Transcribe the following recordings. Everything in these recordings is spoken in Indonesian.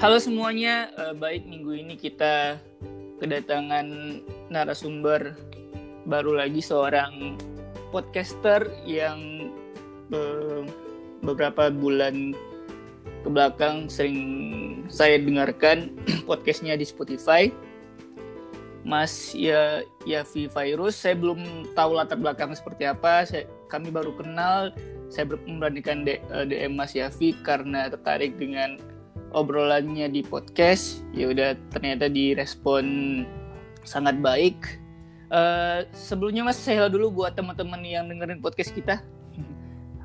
Halo semuanya, uh, baik minggu ini kita kedatangan narasumber baru lagi seorang podcaster yang uh, beberapa bulan ke belakang sering saya dengarkan podcastnya di Spotify. Mas ya Yavi Virus, saya belum tahu latar belakang seperti apa. Saya, kami baru kenal. Saya memberanikan DM Mas Yavi karena tertarik dengan obrolannya di podcast ya udah ternyata direspon sangat baik. Uh, sebelumnya mas saya dulu buat teman-teman yang dengerin podcast kita.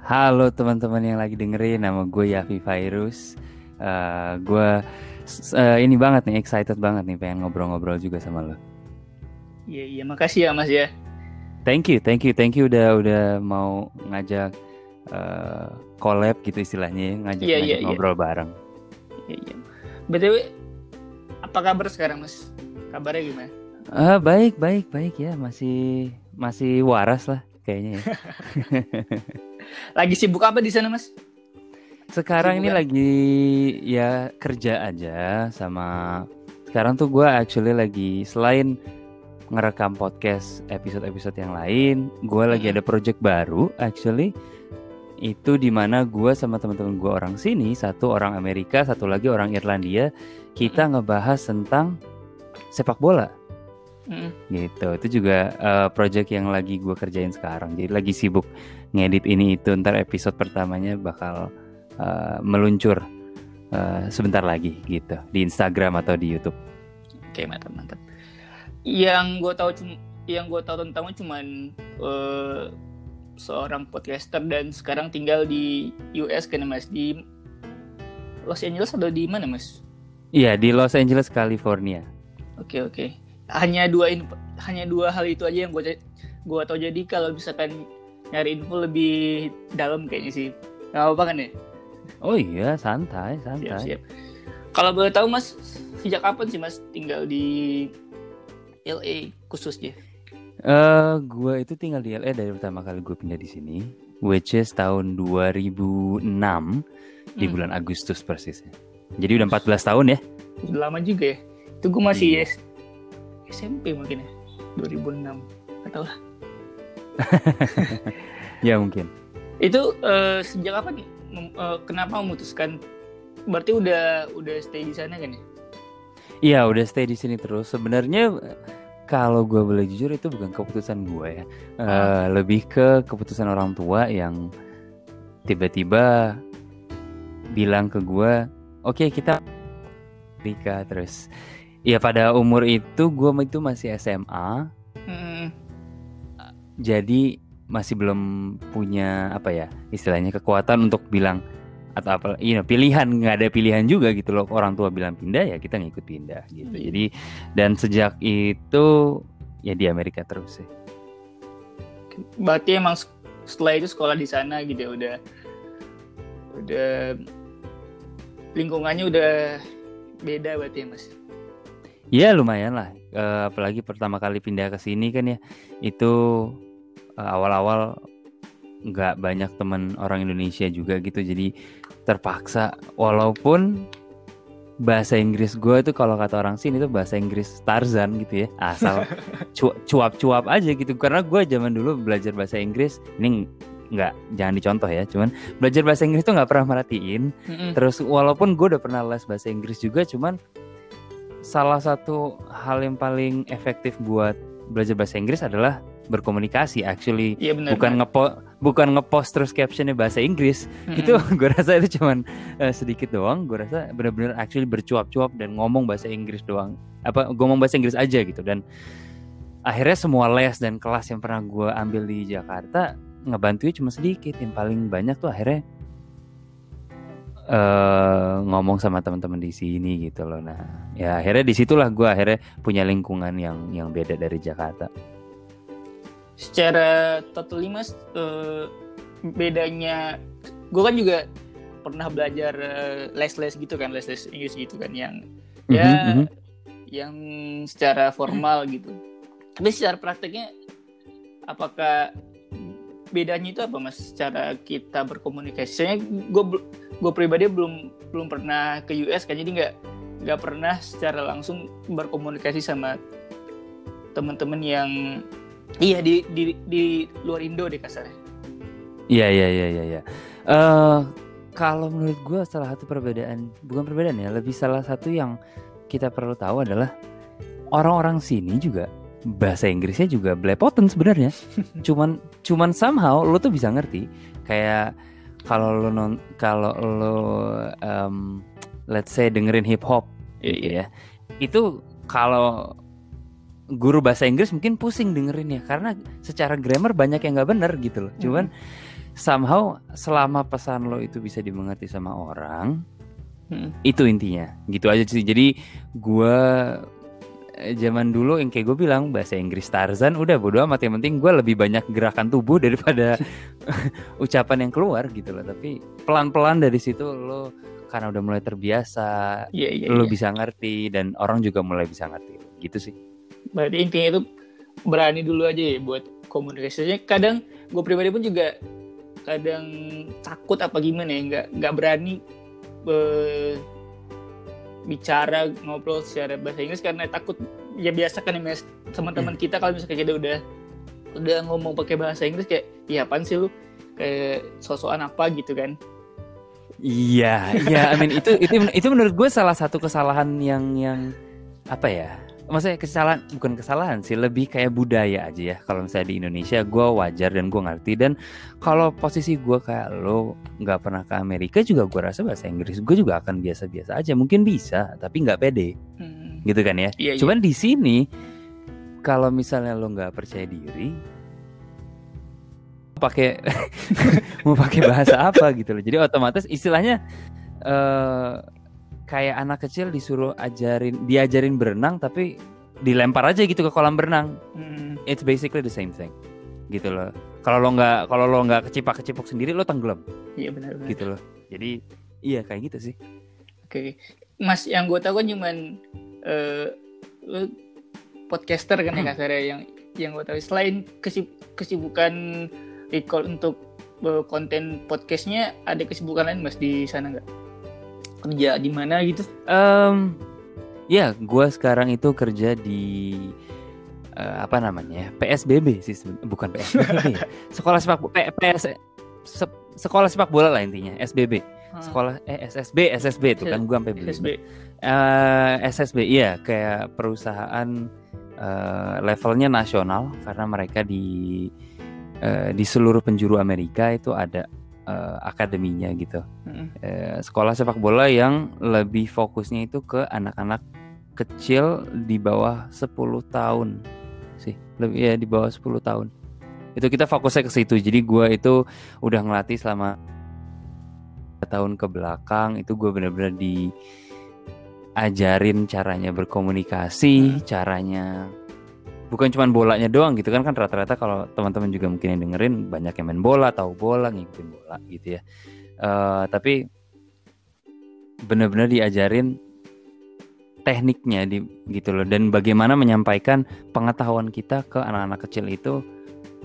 Halo teman-teman yang lagi dengerin nama gue Yafi Virus uh, gue uh, ini banget nih excited banget nih pengen ngobrol-ngobrol juga sama lo. Iya iya makasih ya mas ya. Thank you thank you thank you udah udah mau ngajak uh, collab gitu istilahnya ngajak, yeah, ngajak yeah, iya. ngobrol yeah. bareng Iya, iya. BTW apa kabar sekarang, Mas? Kabarnya gimana? Uh, baik, baik, baik ya, masih masih waras lah kayaknya ya. lagi sibuk apa di sana, Mas? Sekarang sibuk ini kan? lagi ya kerja aja sama sekarang tuh gue actually lagi selain ngerekam podcast episode-episode yang lain, gue lagi ada project baru actually itu di mana gue sama teman-teman gue orang sini satu orang Amerika satu lagi orang Irlandia kita ngebahas tentang sepak bola. Mm. gitu. Itu juga uh, project yang lagi gue kerjain sekarang. Jadi lagi sibuk ngedit ini itu ntar episode pertamanya bakal uh, meluncur uh, sebentar lagi gitu. Di Instagram atau di YouTube. Oke mantap mantap. Yang gue tahu yang gue tahu tentangnya cuman uh, seorang podcaster dan sekarang tinggal di US kan mas di Los Angeles atau di mana mas? Iya di Los Angeles California. Oke oke. Hanya dua hanya dua hal itu aja yang gue gue tau jadi kalau misalkan nyari info lebih dalam kayaknya sih nggak apa-apa kan ya? Oh iya santai santai. Siap, siap. Kalau boleh tahu mas sejak kapan sih mas tinggal di LA khususnya? Uh, gue itu tinggal di LA dari pertama kali gue pindah di sini, which is tahun 2006 hmm. di bulan Agustus persisnya. Jadi udah 14 tahun ya. Udah lama juga ya. Itu gue masih iya. SMP mungkin ya. 2006. Gak lah. ya mungkin. Itu uh, sejak apa nih? Uh, kenapa memutuskan? Berarti udah udah stay di sana kan ya? Iya, udah stay di sini terus. Sebenarnya kalau gue boleh jujur itu bukan keputusan gue ya, uh, lebih ke keputusan orang tua yang tiba-tiba bilang ke gue, oke okay, kita nikah terus. Ya pada umur itu gue itu masih SMA, hmm. jadi masih belum punya apa ya istilahnya kekuatan untuk bilang atau apa you know, pilihan nggak ada pilihan juga gitu loh. Orang tua bilang pindah ya kita ngikut pindah gitu. Hmm. jadi dan sejak itu ya di Amerika terus sih. Berarti emang setelah itu sekolah di sana gitu ya udah udah lingkungannya udah beda berarti ya mas? Iya lumayan lah, uh, apalagi pertama kali pindah ke sini kan ya itu uh, awal-awal nggak banyak teman orang Indonesia juga gitu. Jadi terpaksa. Walaupun bahasa Inggris gue itu kalau kata orang sini itu bahasa Inggris Tarzan gitu ya. Asal cuap-cuap aja gitu. Karena gue zaman dulu belajar bahasa Inggris ini nggak jangan dicontoh ya cuman belajar bahasa Inggris tuh nggak pernah merhatiin. Mm-hmm. terus walaupun gue udah pernah les bahasa Inggris juga cuman salah satu hal yang paling efektif buat belajar bahasa Inggris adalah berkomunikasi actually. Iya, bener, bukan ngepo bukan ngepost terus captionnya bahasa Inggris mm-hmm. itu gue rasa itu cuman uh, sedikit doang gue rasa benar-benar actually bercuap-cuap dan ngomong bahasa Inggris doang apa ngomong bahasa Inggris aja gitu dan akhirnya semua les dan kelas yang pernah gue ambil di Jakarta ngebantunya cuma sedikit yang paling banyak tuh akhirnya uh, ngomong sama teman-teman di sini gitu loh. Nah, ya akhirnya di situlah gue akhirnya punya lingkungan yang yang beda dari Jakarta. Secara total mas, uh, bedanya gue kan juga pernah belajar uh, les-les gitu kan, les-les Inggris gitu kan yang mm-hmm, ya mm-hmm. yang secara formal gitu. Tapi secara prakteknya apakah bedanya itu apa mas cara kita berkomunikasi saya gue gue pribadi belum belum pernah ke US kan jadi nggak nggak pernah secara langsung berkomunikasi sama teman-teman yang iya di, di di luar Indo deh kasarnya iya iya iya iya ya. uh, kalau menurut gue salah satu perbedaan bukan perbedaan ya lebih salah satu yang kita perlu tahu adalah orang-orang sini juga bahasa Inggrisnya juga belepotan sebenarnya. cuman cuman somehow lo tuh bisa ngerti kayak kalau lo non kalau lo um, let's say dengerin hip hop yeah, gitu ya. Itu kalau guru bahasa Inggris mungkin pusing dengerin ya karena secara grammar banyak yang nggak bener gitu loh. Cuman hmm. somehow selama pesan lo itu bisa dimengerti sama orang, hmm. itu intinya. Gitu aja sih. Jadi gue Eh, zaman dulu yang kayak gue bilang bahasa Inggris Tarzan udah bodo amat yang penting gue lebih banyak gerakan tubuh daripada ucapan yang keluar gitu loh tapi pelan-pelan dari situ lo karena udah mulai terbiasa yeah, yeah, lo yeah. bisa ngerti dan orang juga mulai bisa ngerti gitu sih berarti intinya itu berani dulu aja ya buat komunikasinya. Kadang gue pribadi pun juga kadang takut apa gimana ya nggak nggak berani uh, bicara ngobrol secara bahasa Inggris karena takut ya biasa kan ya teman-teman hmm. kita kalau misalnya kita udah udah ngomong pakai bahasa Inggris kayak ya apaan sih lu? Kayak sosokan apa? gitu kan. Iya iya I mean itu itu itu menurut gue salah satu kesalahan yang yang apa ya maksudnya kesalahan bukan kesalahan sih lebih kayak budaya aja ya kalau misalnya di Indonesia gue wajar dan gue ngerti dan kalau posisi gue kayak lo nggak pernah ke Amerika juga gue rasa bahasa Inggris gue juga akan biasa-biasa aja mungkin bisa tapi nggak pede hmm. gitu kan ya iya, iya. cuman iya. di sini kalau misalnya lo nggak percaya diri pakai mau pakai bahasa apa gitu loh jadi otomatis istilahnya uh, kayak anak kecil disuruh ajarin diajarin berenang tapi dilempar aja gitu ke kolam berenang. Hmm. It's basically the same thing. Gitu loh. Kalau lo nggak kalau lo nggak kecipak kecipok sendiri lo tenggelam. Iya benar, benar. Gitu loh. Jadi iya kayak gitu sih. Oke. Mas yang gue tahu kan cuman uh, lo podcaster kan ya hmm. kasarnya yang yang gue tahu selain kesib kesibukan record untuk uh, konten podcastnya ada kesibukan lain mas di sana nggak? Kerja di mana gitu? Um, ya, gue sekarang itu kerja di uh, apa namanya? PSBB sih, bukan PSBB. Ya. sekolah sepak bola, PS, se sekolah sepak bola lah intinya, SBB. Hmm. Sekolah eh SSB, SSB itu kan gue sampai beli. SSB. Uh, SSB, iya kayak perusahaan uh, levelnya nasional karena mereka di uh, di seluruh penjuru Amerika itu ada uh, akademinya gitu. Mm. Uh, sekolah sepak bola yang lebih fokusnya itu ke anak-anak kecil di bawah 10 tahun sih. Lebih ya di bawah 10 tahun. Itu kita fokusnya ke situ. Jadi gue itu udah ngelatih selama tahun ke belakang itu gue bener-bener diajarin caranya berkomunikasi, hmm. caranya bukan cuma bolanya doang gitu kan kan rata-rata kalau teman-teman juga mungkin yang dengerin banyak yang main bola tahu bola ngikutin bola gitu ya. Uh, tapi benar-benar diajarin tekniknya di gitu loh. Dan bagaimana menyampaikan pengetahuan kita ke anak-anak kecil itu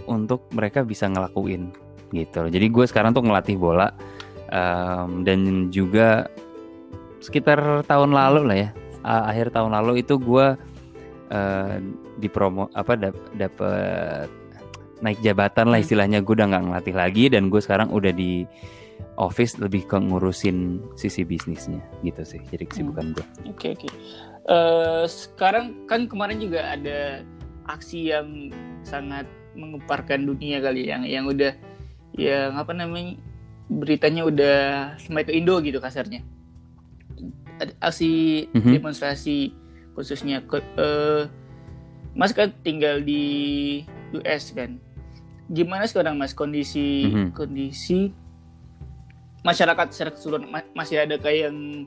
untuk mereka bisa ngelakuin gitu loh. jadi gue sekarang tuh ngelatih bola um, dan juga sekitar tahun lalu lah ya. Akhir tahun lalu itu gue uh, dipromo apa dapat naik jabatan lah hmm. istilahnya gue udah nggak ngelatih lagi dan gue sekarang udah di office lebih ke ngurusin sisi bisnisnya gitu sih jadi kesibukan hmm. gue. Oke okay, oke. Okay. Uh, eh, sekarang kan kemarin juga ada aksi yang sangat mengemparkan dunia kali yang yang udah yang apa namanya beritanya udah sampai ke Indo gitu kasarnya. Aksi mm -hmm. demonstrasi khususnya ke uh, Mas kan tinggal di US kan. Gimana sekarang Mas kondisi mm -hmm. kondisi masyarakat secara keseluruhan masih ada kayak yang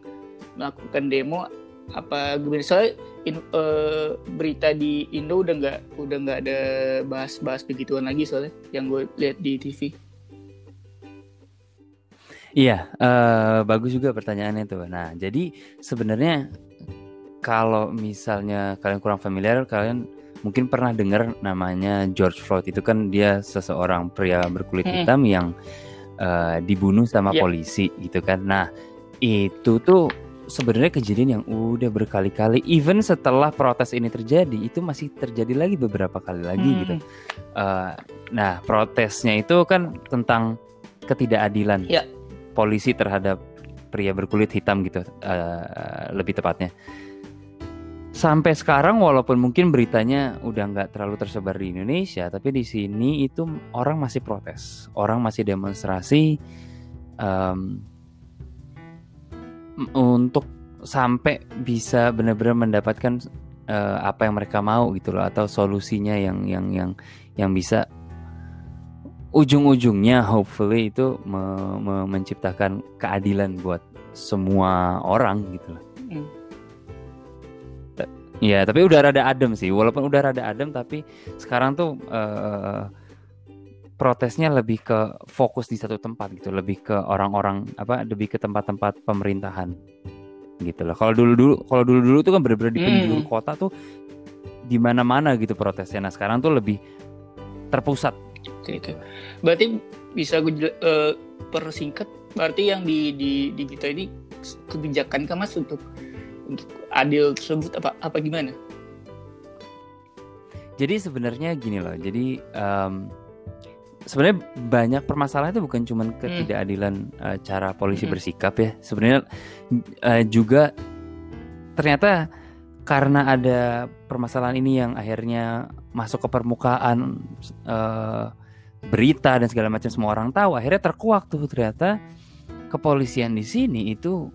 melakukan demo apa gimana soalnya in, uh, berita di Indo udah nggak udah nggak ada bahas-bahas begituan lagi soalnya yang gue lihat di TV. Iya, uh, bagus juga pertanyaannya tuh. Nah, jadi sebenarnya kalau misalnya kalian kurang familiar, kalian mungkin pernah dengar namanya George Floyd itu kan dia seseorang pria berkulit hitam yang uh, dibunuh sama Iya. polisi gitu kan. Nah, itu tuh sebenarnya kejadian yang udah berkali-kali even setelah protes ini terjadi itu masih terjadi lagi beberapa kali lagi Hmm. gitu. Uh, nah, protesnya itu kan tentang ketidakadilan Iya. polisi terhadap pria berkulit hitam gitu uh, lebih tepatnya. Sampai sekarang walaupun mungkin beritanya udah nggak terlalu tersebar di Indonesia, tapi di sini itu orang masih protes, orang masih demonstrasi em, m- untuk sampai bisa benar-benar mendapatkan eh, apa yang mereka mau gitu loh atau solusinya yang yang yang yang bisa ujung-ujungnya hopefully itu me- me- menciptakan keadilan buat semua orang gitu loh. Hmm. Ya, tapi udah rada adem sih. Walaupun udah rada adem, tapi sekarang tuh eh, protesnya lebih ke fokus di satu tempat gitu, lebih ke orang-orang apa, lebih ke tempat-tempat pemerintahan gitu loh. Kalau dulu-dulu, kalau dulu-dulu tuh kan bener-bener di Hmm. penjuru kota tuh di mana-mana gitu protesnya. Nah sekarang tuh lebih terpusat. Oke. Berarti bisa gue jela- eh, persingkat. Berarti yang di di di kita ini kebijakan kan mas untuk untuk adil tersebut apa apa gimana? Jadi sebenarnya gini loh. Jadi em, sebenarnya banyak permasalahan itu bukan cuman ketidakadilan eh, cara polisi Mm-mm. bersikap ya. Sebenarnya eh, juga ternyata karena ada permasalahan ini yang akhirnya masuk ke permukaan eh, berita dan segala macam semua orang tahu, akhirnya terkuak tuh ternyata kepolisian di sini itu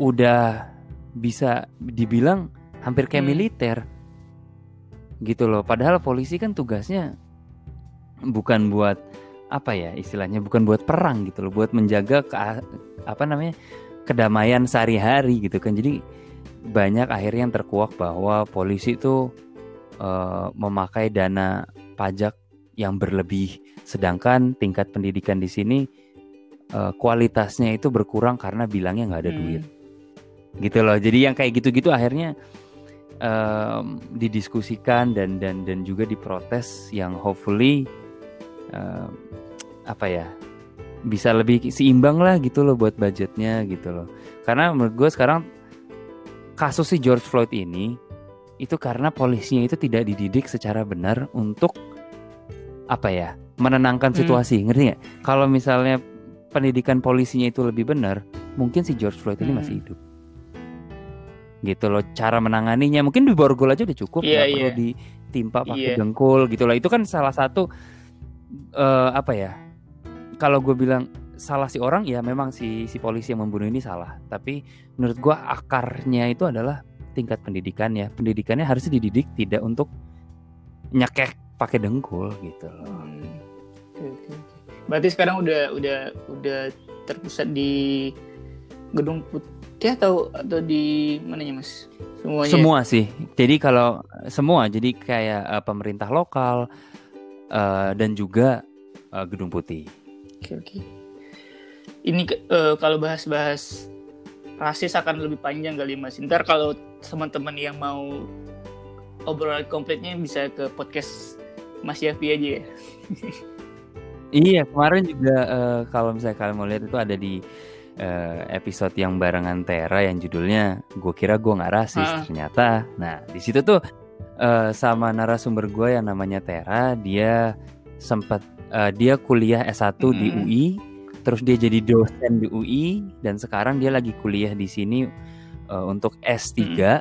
udah bisa dibilang hampir kayak Hmm. militer gitu loh. Padahal polisi kan tugasnya bukan buat apa ya istilahnya bukan buat perang gitu loh, buat menjaga ke, apa namanya kedamaian sehari-hari gitu kan. Jadi banyak akhirnya yang terkuak bahwa polisi itu eh, memakai dana pajak yang berlebih, sedangkan tingkat pendidikan di sini eh, kualitasnya itu berkurang karena bilangnya nggak ada Hmm. duit gitu loh. Jadi yang kayak gitu-gitu akhirnya em, didiskusikan dan dan dan juga diprotes yang hopefully em, apa ya bisa lebih seimbang lah gitu loh buat budgetnya gitu loh. Karena menurut gue sekarang kasus si George Floyd ini itu karena polisinya itu tidak dididik secara benar untuk apa ya menenangkan Hmm. situasi ngerti nggak? Kalau misalnya pendidikan polisinya itu lebih benar, mungkin si George Floyd ini Hmm. masih hidup. Gitu loh cara menanganinya mungkin di borgol aja udah cukup Iya, nggak perlu ditimpa pakai Iya. dengkul gitu loh. Itu kan salah satu eh, apa ya? Kalau gue bilang salah si orang ya memang si si polisi yang membunuh ini salah. Tapi menurut gua akarnya itu adalah tingkat pendidikannya. Pendidikannya harusnya dididik tidak untuk nyekek pakai dengkul gitu loh. Hmm. Berarti sekarang udah udah udah terpusat di gedung putih atau atau di mananya mas? Semuanya. Semua sih. Jadi kalau semua jadi kayak eh, pemerintah lokal eh, dan juga eh, gedung putih. Oke oke. Ini eh, kalau bahas-bahas rasis akan lebih panjang kali mas. Ntar kalau teman-teman yang mau obrolan komplitnya bisa ke podcast Mas Yafi aja ya. Iya, kemarin juga eh, kalau misalnya kalian mau lihat itu ada di eh, episode yang barengan Tera yang judulnya gue kira gue nggak rasis Ah. ternyata. Nah di situ tuh eh, sama narasumber gue yang namanya Tera, dia sempat eh, dia kuliah S1 di Mm-mm. UI, terus dia jadi dosen di UI dan sekarang dia lagi kuliah di sini eh, untuk S3 eh,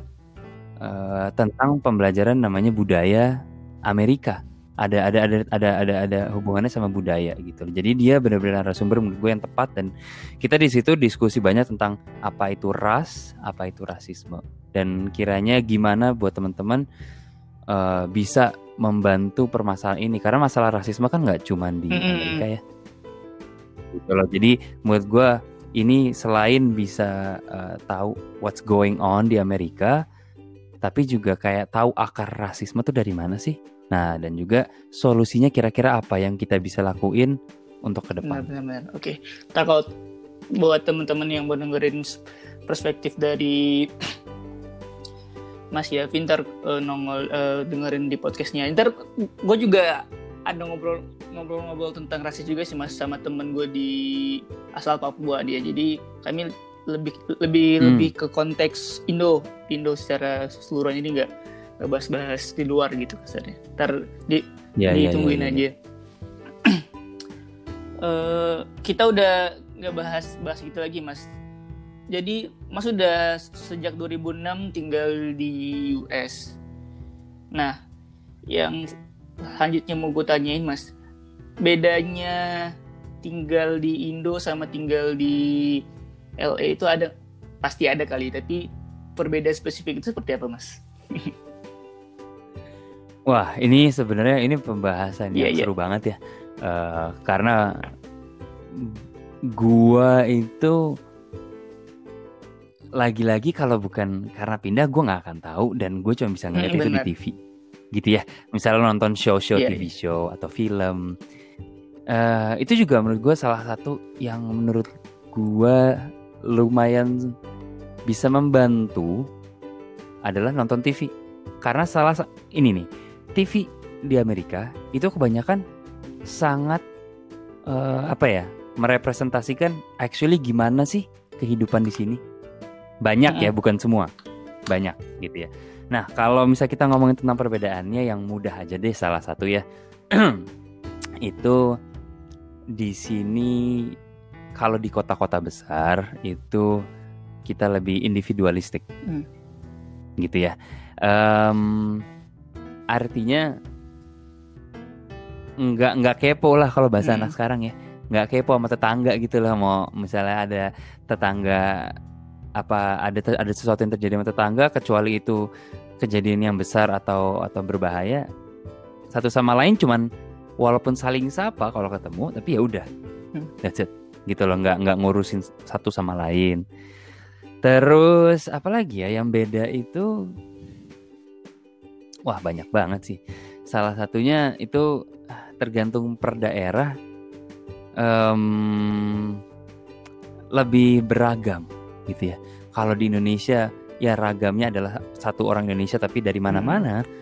tentang pembelajaran namanya budaya Amerika ada ada ada ada ada ada hubungannya sama budaya gitu. Jadi dia benar-benar narasumber menurut gue yang tepat dan kita di situ diskusi banyak tentang apa itu ras, apa itu rasisme dan kiranya gimana buat teman-teman eh, bisa membantu permasalahan ini karena masalah rasisme kan nggak cuma di. Amerika ya. Gitu loh. Jadi menurut gue ini selain bisa eh, tahu what's going on di Amerika, tapi juga kayak tahu akar rasisme tuh dari mana sih? Nah, dan juga solusinya kira-kira apa yang kita bisa lakuin untuk ke depan. benar benar. Oke. Ntar kalau buat teman-teman yang mau dengerin perspektif dari Mas ya pintar uh, nongol uh, dengerin di podcastnya. Ntar gue juga ada ngobrol ngobrol-ngobrol tentang rasis juga sih mas sama temen gue di asal Papua dia. Jadi kami lebih lebih hmm. lebih ke konteks Indo Indo secara keseluruhan ini nggak bahas-bahas di luar gitu kasarnya. Ntar di ya, ditungguin ya, ya, ya. aja. uh, kita udah nggak bahas bahas gitu lagi mas jadi Mas sudah sejak 2006 tinggal di US. Nah, yang selanjutnya mau gue tanyain Mas, bedanya tinggal di Indo sama tinggal di LA itu ada pasti ada kali, tapi perbedaan spesifik itu seperti apa Mas? Wah, ini sebenarnya ini pembahasan yang yeah, seru banget ya, uh, karena gua itu lagi-lagi kalau bukan karena pindah gue nggak akan tahu dan gue cuma bisa ngeliat hmm, itu bener. di TV gitu ya misalnya nonton show-show yeah, TV iya. show atau film uh, itu juga menurut gue salah satu yang menurut gue lumayan bisa membantu adalah nonton TV karena salah ini nih TV di Amerika itu kebanyakan sangat uh, apa ya merepresentasikan actually gimana sih kehidupan di sini banyak ya, bukan semua. Banyak gitu ya. Nah, kalau misal kita ngomongin tentang perbedaannya yang mudah aja deh salah satu ya. itu di sini kalau di kota-kota besar itu kita lebih individualistik. Hmm. Gitu ya. Um, artinya nggak nggak kepo lah kalau bahasa hmm. anak sekarang ya nggak kepo sama tetangga gitu lah mau misalnya ada tetangga apa ada ada sesuatu yang terjadi sama tetangga kecuali itu kejadian yang besar atau atau berbahaya satu sama lain cuman walaupun saling sapa kalau ketemu tapi ya udah hmm. that's it gitu loh nggak nggak ngurusin satu sama lain terus apalagi ya yang beda itu wah banyak banget sih salah satunya itu tergantung per daerah um, lebih beragam gitu ya. Kalau di Indonesia ya ragamnya adalah satu orang Indonesia tapi dari mana-mana. Hmm.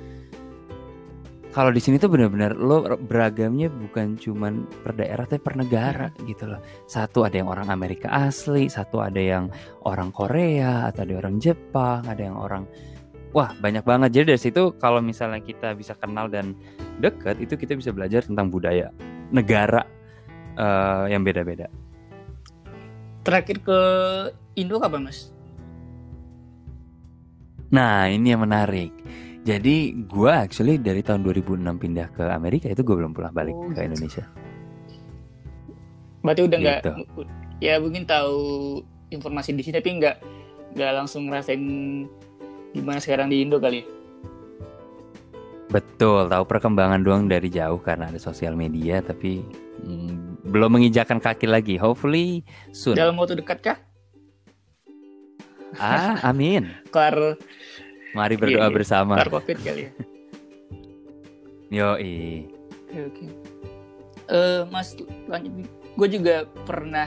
Kalau di sini tuh benar-benar lo beragamnya bukan cuman per daerah tapi per negara hmm. gitu loh. Satu ada yang orang Amerika asli, satu ada yang orang Korea, atau ada orang Jepang, ada yang orang Wah banyak banget jadi dari situ kalau misalnya kita bisa kenal dan deket itu kita bisa belajar tentang budaya negara uh, yang beda-beda. Terakhir ke Indo kapan mas? Nah ini yang menarik. Jadi gue actually dari tahun 2006 pindah ke Amerika itu gue belum pulang balik oh, ke gitu. Indonesia. Berarti udah nggak, gitu. ya mungkin tahu informasi di sini tapi nggak nggak langsung ngerasain gimana sekarang di Indo kali. Betul, tahu perkembangan doang dari jauh karena ada sosial media tapi hmm, belum menginjakan kaki lagi. Hopefully soon. Dalam waktu dekat kah? Ah, amin. Kelar. Mari berdoa iya, iya. bersama. Kelar covid kali ya. Yo Oke, oke. Uh, mas, lanjut. Gue juga pernah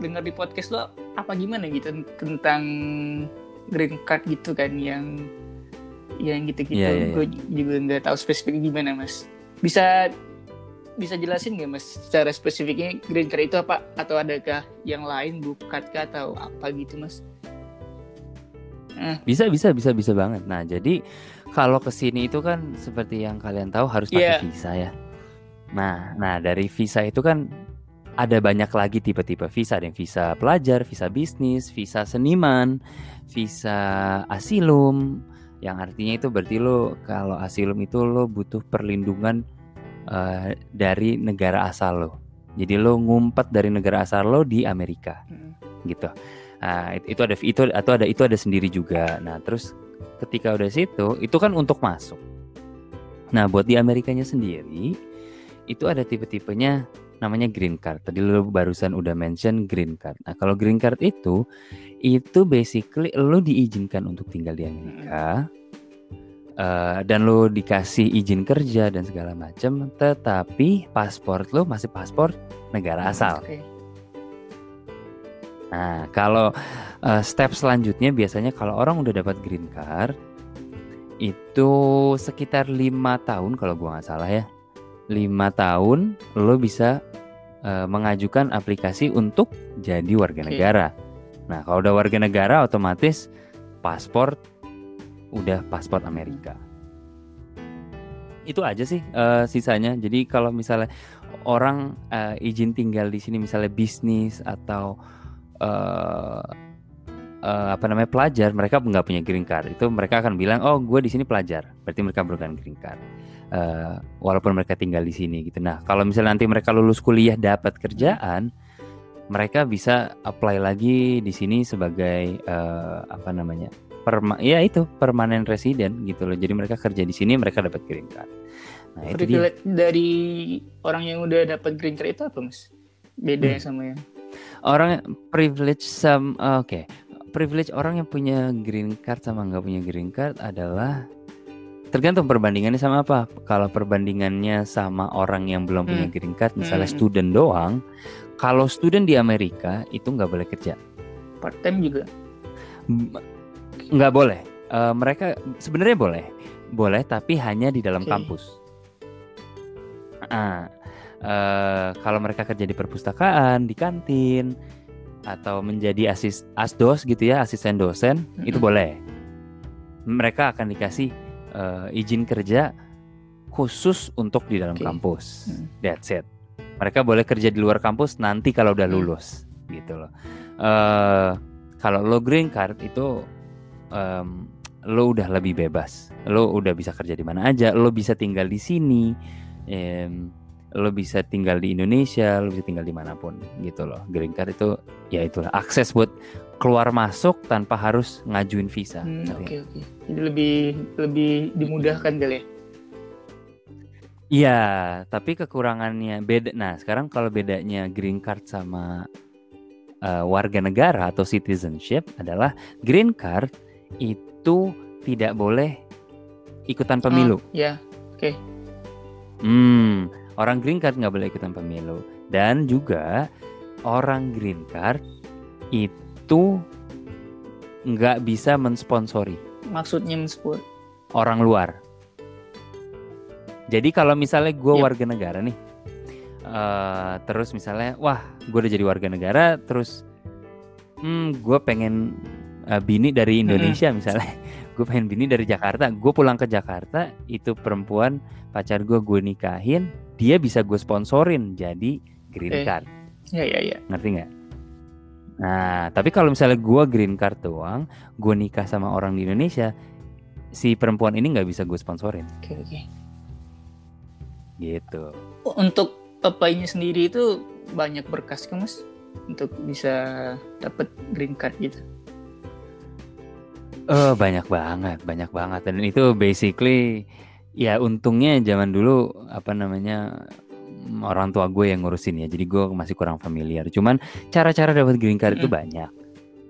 dengar di podcast lo apa gimana gitu tentang green card gitu kan yang yang gitu-gitu. Yeah, yeah, yeah. Gue juga nggak tahu spesifik gimana mas. Bisa bisa jelasin nggak mas secara spesifiknya green card itu apa atau adakah yang lain bukat atau apa gitu mas? Hmm. Bisa bisa bisa bisa banget. Nah jadi kalau ke sini itu kan seperti yang kalian tahu harus pakai yeah. visa ya. Nah nah dari visa itu kan ada banyak lagi tipe-tipe visa. Ada yang visa pelajar, visa bisnis, visa seniman, visa asilum. Yang artinya itu berarti lo kalau asilum itu lo butuh perlindungan uh, dari negara asal lo. Jadi lo ngumpet dari negara asal lo di Amerika, hmm. gitu. Nah, itu ada itu atau ada itu ada sendiri juga. Nah, terus ketika udah situ, itu kan untuk masuk. Nah, buat di Amerikanya sendiri itu ada tipe-tipenya namanya green card. Tadi lu barusan udah mention green card. Nah, kalau green card itu itu basically lu diizinkan untuk tinggal di Amerika. Uh, dan lo dikasih izin kerja dan segala macam, tetapi paspor lo masih paspor negara asal. Okay. Nah, kalau uh, step selanjutnya biasanya kalau orang udah dapat green card, itu sekitar lima tahun kalau gua nggak salah ya. Lima tahun lo bisa uh, mengajukan aplikasi untuk jadi warga negara. Nah, kalau udah warga negara otomatis paspor udah paspor Amerika. Itu aja sih uh, sisanya. Jadi kalau misalnya orang uh, izin tinggal di sini misalnya bisnis atau uh, uh, apa namanya pelajar mereka nggak punya green card. Itu mereka akan bilang oh gue di sini pelajar. Berarti mereka bukan green card. Uh, walaupun mereka tinggal di sini gitu. Nah kalau misalnya nanti mereka lulus kuliah dapat kerjaan mereka bisa apply lagi di sini sebagai uh, apa namanya perma ya itu permanen resident gitu loh. Jadi mereka kerja di sini mereka dapat green card. Nah itu dia. dari orang yang udah dapat green card itu apa mas? Bedanya hmm. sama yang orang privilege sama oke. okay privilege orang yang punya green card sama nggak punya green card adalah tergantung perbandingannya sama apa. Kalau perbandingannya sama orang yang belum hmm. punya green card, misalnya hmm. student doang, kalau student di Amerika itu nggak boleh kerja. Part time juga? Nggak boleh. Uh, mereka sebenarnya boleh, boleh tapi hanya di dalam okay. kampus. Uh, uh, kalau mereka kerja di perpustakaan, di kantin, atau menjadi asis asdos gitu ya asisten dosen mm-hmm. itu boleh mereka akan dikasih uh, izin kerja khusus untuk di dalam okay. kampus mm. that's it mereka boleh kerja di luar kampus nanti kalau udah lulus mm. gitu loh uh, kalau lo green card itu um, lo udah lebih bebas lo udah bisa kerja di mana aja lo bisa tinggal di sini um, lo bisa tinggal di Indonesia, lo bisa tinggal di mana pun gitu loh. Green card itu ya itulah akses buat keluar masuk tanpa harus ngajuin visa. Hmm, oke okay, oke. Okay. Jadi lebih lebih dimudahkan kali ya. Iya, tapi kekurangannya beda. Nah, sekarang kalau bedanya green card sama uh, warga negara atau citizenship adalah green card itu tidak boleh ikutan pemilu. Oh, ya, oke. Okay. Hmm, Orang green card nggak boleh ikutan pemilu dan juga orang green card itu nggak bisa mensponsori. Maksudnya mensponsor? Orang luar. Jadi kalau misalnya gue yep. warga negara nih, uh, terus misalnya, wah gue udah jadi warga negara, terus hmm, gue pengen uh, bini dari Indonesia hmm. misalnya, gue pengen bini dari Jakarta, gue pulang ke Jakarta, itu perempuan pacar gue gue nikahin, dia bisa gue sponsorin jadi green card. Eh, ya ya ya. Ngerti nggak? Nah, tapi kalau misalnya gue green card doang, gue nikah sama orang di Indonesia, si perempuan ini nggak bisa gue sponsorin. Oke okay, oke. Okay. Gitu. Untuk papainya sendiri itu banyak berkas kan mas untuk bisa dapat green card gitu. Oh, banyak banget, banyak banget dan itu basically Ya untungnya zaman dulu apa namanya orang tua gue yang ngurusin ya, jadi gue masih kurang familiar. Cuman cara-cara dapat green card itu banyak.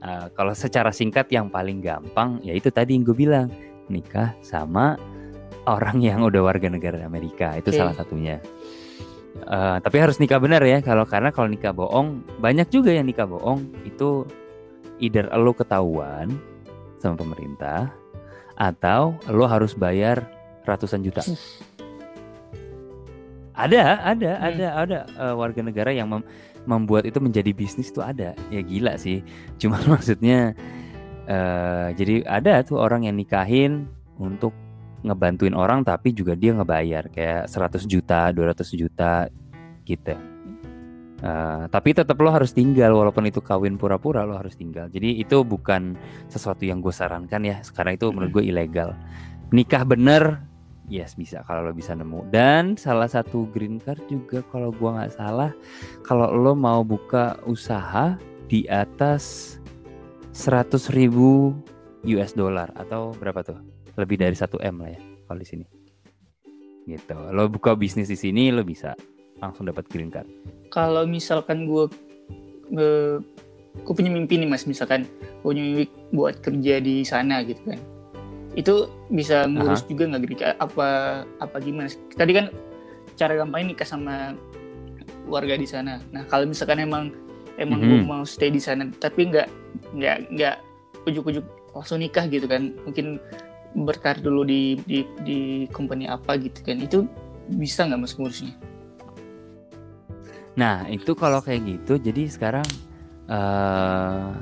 Uh, kalau secara singkat yang paling gampang ya itu tadi yang gue bilang nikah sama orang yang udah warga negara Amerika itu okay. salah satunya. Uh, tapi harus nikah benar ya kalau karena kalau nikah bohong banyak juga yang nikah bohong itu either lo ketahuan sama pemerintah atau lo harus bayar ratusan juta. Ada, ada, hmm. ada, ada uh, warga negara yang mem membuat itu menjadi bisnis itu ada. Ya gila sih. Cuma maksudnya uh, jadi ada tuh orang yang nikahin untuk ngebantuin orang tapi juga dia ngebayar kayak 100 juta, 200 juta gitu. Uh, tapi tetap lo harus tinggal walaupun itu kawin pura-pura lo harus tinggal. Jadi itu bukan sesuatu yang gue sarankan ya. Sekarang itu menurut gue ilegal. Nikah bener Yes bisa kalau lo bisa nemu dan salah satu green card juga kalau gua nggak salah kalau lo mau buka usaha di atas 100 ribu US dollar atau berapa tuh lebih dari 1 m lah ya kalau di sini gitu lo buka bisnis di sini lo bisa langsung dapat green card. Kalau misalkan gue gue punya mimpi nih mas. Misalkan gue punya mimpi buat kerja di sana gitu kan. Itu bisa ngurus uh -huh. juga nggak gitu apa apa gimana tadi kan cara gampangnya nikah sama warga di sana. Nah kalau misalkan emang emang mm -hmm. gue mau stay di sana tapi nggak nggak nggak ujuk-ujuk langsung nikah gitu kan. Mungkin berkarir dulu di di di company apa gitu kan. Itu bisa nggak mas ngurusnya Nah, itu kalau kayak gitu, jadi sekarang uh,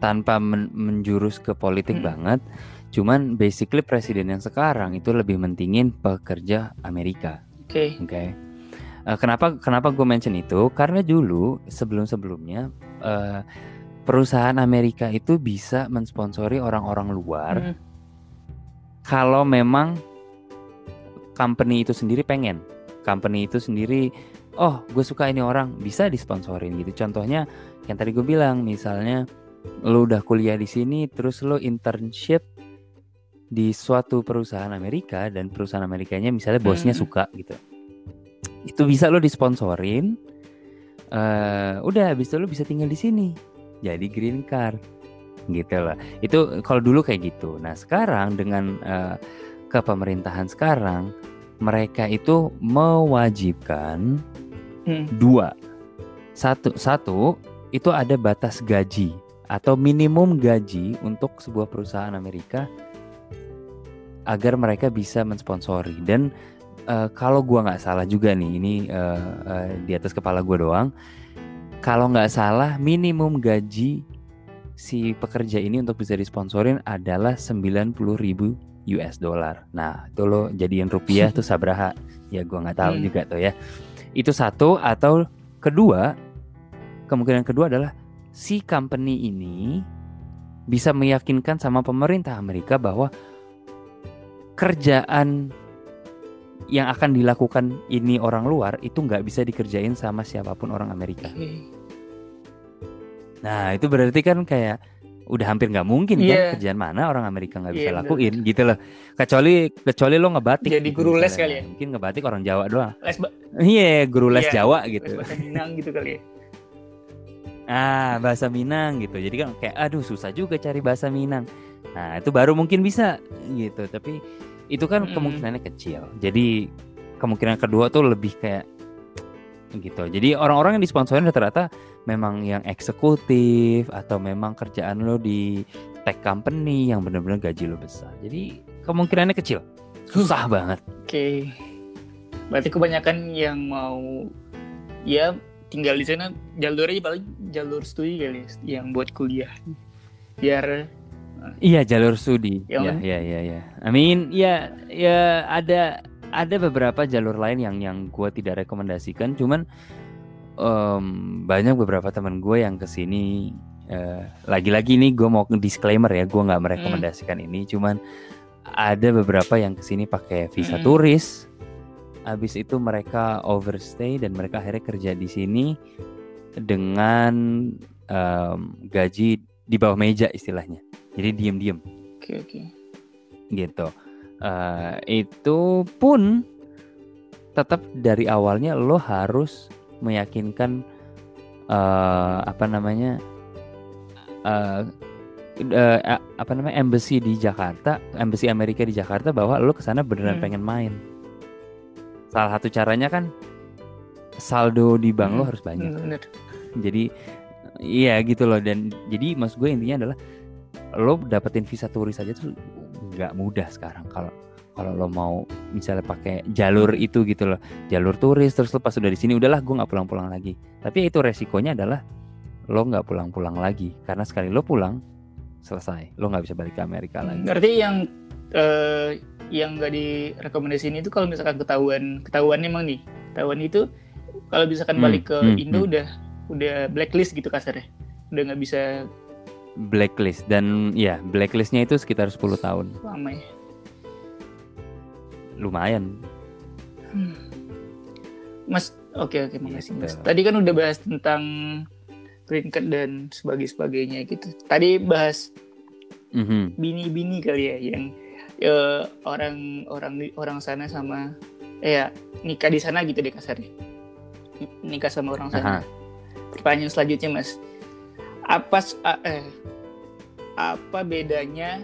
tanpa men menjurus ke politik hmm. banget, cuman basically presiden yang sekarang itu lebih mentingin pekerja Amerika. Oke. Okay. Oke. Okay. Uh, eh, kenapa kenapa gue mention itu? Karena dulu sebelum sebelumnya uh, perusahaan Amerika itu bisa mensponsori orang-orang luar hmm. kalau memang company itu sendiri pengen, company itu sendiri oh gue suka ini orang bisa disponsorin gitu. Contohnya yang tadi gue bilang misalnya lo udah kuliah di sini terus lo internship di suatu perusahaan Amerika dan perusahaan Amerikanya misalnya bosnya hmm. suka gitu. Itu bisa lo disponsorin uh, udah habis itu lo bisa tinggal di sini. Jadi green card gitu lah. Itu kalau dulu kayak gitu. Nah sekarang dengan uh, kepemerintahan sekarang mereka itu mewajibkan Hmm. Dua, satu, satu itu ada batas gaji atau minimum gaji untuk sebuah perusahaan Amerika agar mereka bisa mensponsori dan uh, kalau gua nggak salah juga nih ini uh, uh, di atas kepala gua doang kalau nggak salah minimum gaji si pekerja ini untuk bisa disponsorin adalah 90 ribu US dollar. Nah, itu lo jadiin rupiah tuh sabraha. Ya gua nggak tahu hmm. juga tuh ya. Itu satu atau kedua, kemungkinan kedua adalah si company ini bisa meyakinkan sama pemerintah Amerika bahwa kerjaan yang akan dilakukan ini orang luar itu nggak bisa dikerjain sama siapa pun orang Amerika. Nah itu berarti kan kayak udah hampir nggak mungkin yeah. kan kerjaan mana orang Amerika nggak bisa yeah, lakuin bener. gitu loh. Kecuali kecuali lo ngebatik jadi gitu, guru les kali ya? Mungkin ngebatik orang Jawa doang. Iya yeah, guru les yeah, Jawa gitu. les bahasa Minang gitu kali ya? Ah bahasa Minang gitu. Jadi kan kayak aduh susah juga cari bahasa Minang. Nah itu baru mungkin bisa gitu. Tapi itu kan mm. kemungkinannya kecil. Jadi kemungkinan kedua tuh lebih kayak gitu jadi orang-orang yang disponsorin rata-rata memang yang eksekutif atau memang kerjaan lo di tech company yang benar-benar gaji lo besar. Jadi kemungkinannya kecil. Susah banget. Oke. Okay. Berarti kebanyakan yang mau ya tinggal di sana jalurnya paling jalur studi kali ya, yang buat kuliah. Biar Iya jalur studi. Ya, ya, ya, ya. I mean, ya, ya ada ada beberapa jalur lain yang yang gue tidak rekomendasikan. Cuman um, banyak beberapa teman gue yang ke sini uh, lagi-lagi nih gue mau disclaimer ya gue nggak merekomendasikan hmm. ini cuman ada beberapa yang ke sini pakai visa hmm. turis habis itu mereka overstay dan mereka akhirnya kerja di sini dengan um, gaji di bawah meja istilahnya jadi diem-diem oke okay, oke okay. gitu uh, itu pun tetap dari awalnya lo harus meyakinkan uh, apa namanya uh, uh, apa namanya embassy di Jakarta, embassy Amerika di Jakarta bahwa lo ke sana beneran hmm. pengen main. Salah satu caranya kan saldo di bank hmm. lo harus banyak. Bener. Jadi iya gitu loh dan jadi mas gue intinya adalah lo dapetin visa turis aja tuh nggak mudah sekarang kalau kalau lo mau misalnya pakai jalur itu gitu loh. Jalur turis terus lo pas udah di sini udahlah gue nggak pulang-pulang lagi. Tapi itu resikonya adalah lo nggak pulang-pulang lagi. Karena sekali lo pulang selesai. Lo nggak bisa balik ke Amerika lagi. Berarti yang uh, yang nggak direkomendasiin itu kalau misalkan ketahuan ketahuan emang nih. Ketahuan itu kalau misalkan hmm, balik ke hmm, Indo hmm. udah udah blacklist gitu kasarnya. Udah nggak bisa blacklist dan ya blacklistnya itu sekitar 10 tahun lama ya lumayan. Hmm. Mas, oke okay, oke okay, makasih Mas. Gitu. Tadi kan udah bahas tentang card dan sebagainya sebagainya gitu. Tadi bahas mm-hmm. bini-bini kali ya yang ya, orang orang orang sana sama eh ya nikah di sana gitu deh kasarnya. Nikah sama orang sana. Aha. Pertanyaan selanjutnya Mas, apa eh apa bedanya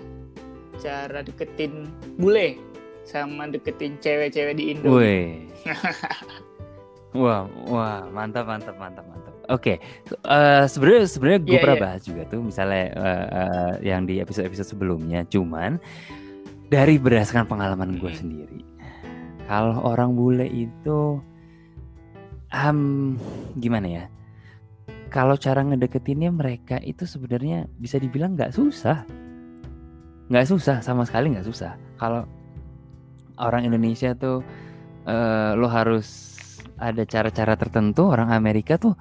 cara deketin bule sama deketin cewek-cewek di Indo. Wah, wah, mantap, mantap, mantap, mantap. Oke, okay. uh, eh, sebenarnya sebenarnya gue yeah, pernah yeah. bahas juga tuh, misalnya uh, uh, yang di episode-episode sebelumnya. Cuman dari berdasarkan pengalaman gue Hmm. sendiri kalau orang bule itu um, gimana ya kalau cara ngedeketinnya mereka itu sebenarnya bisa dibilang nggak susah. Nggak susah sama sekali nggak susah. Kalau orang Indonesia tuh eh, lo harus ada cara-cara tertentu orang Amerika tuh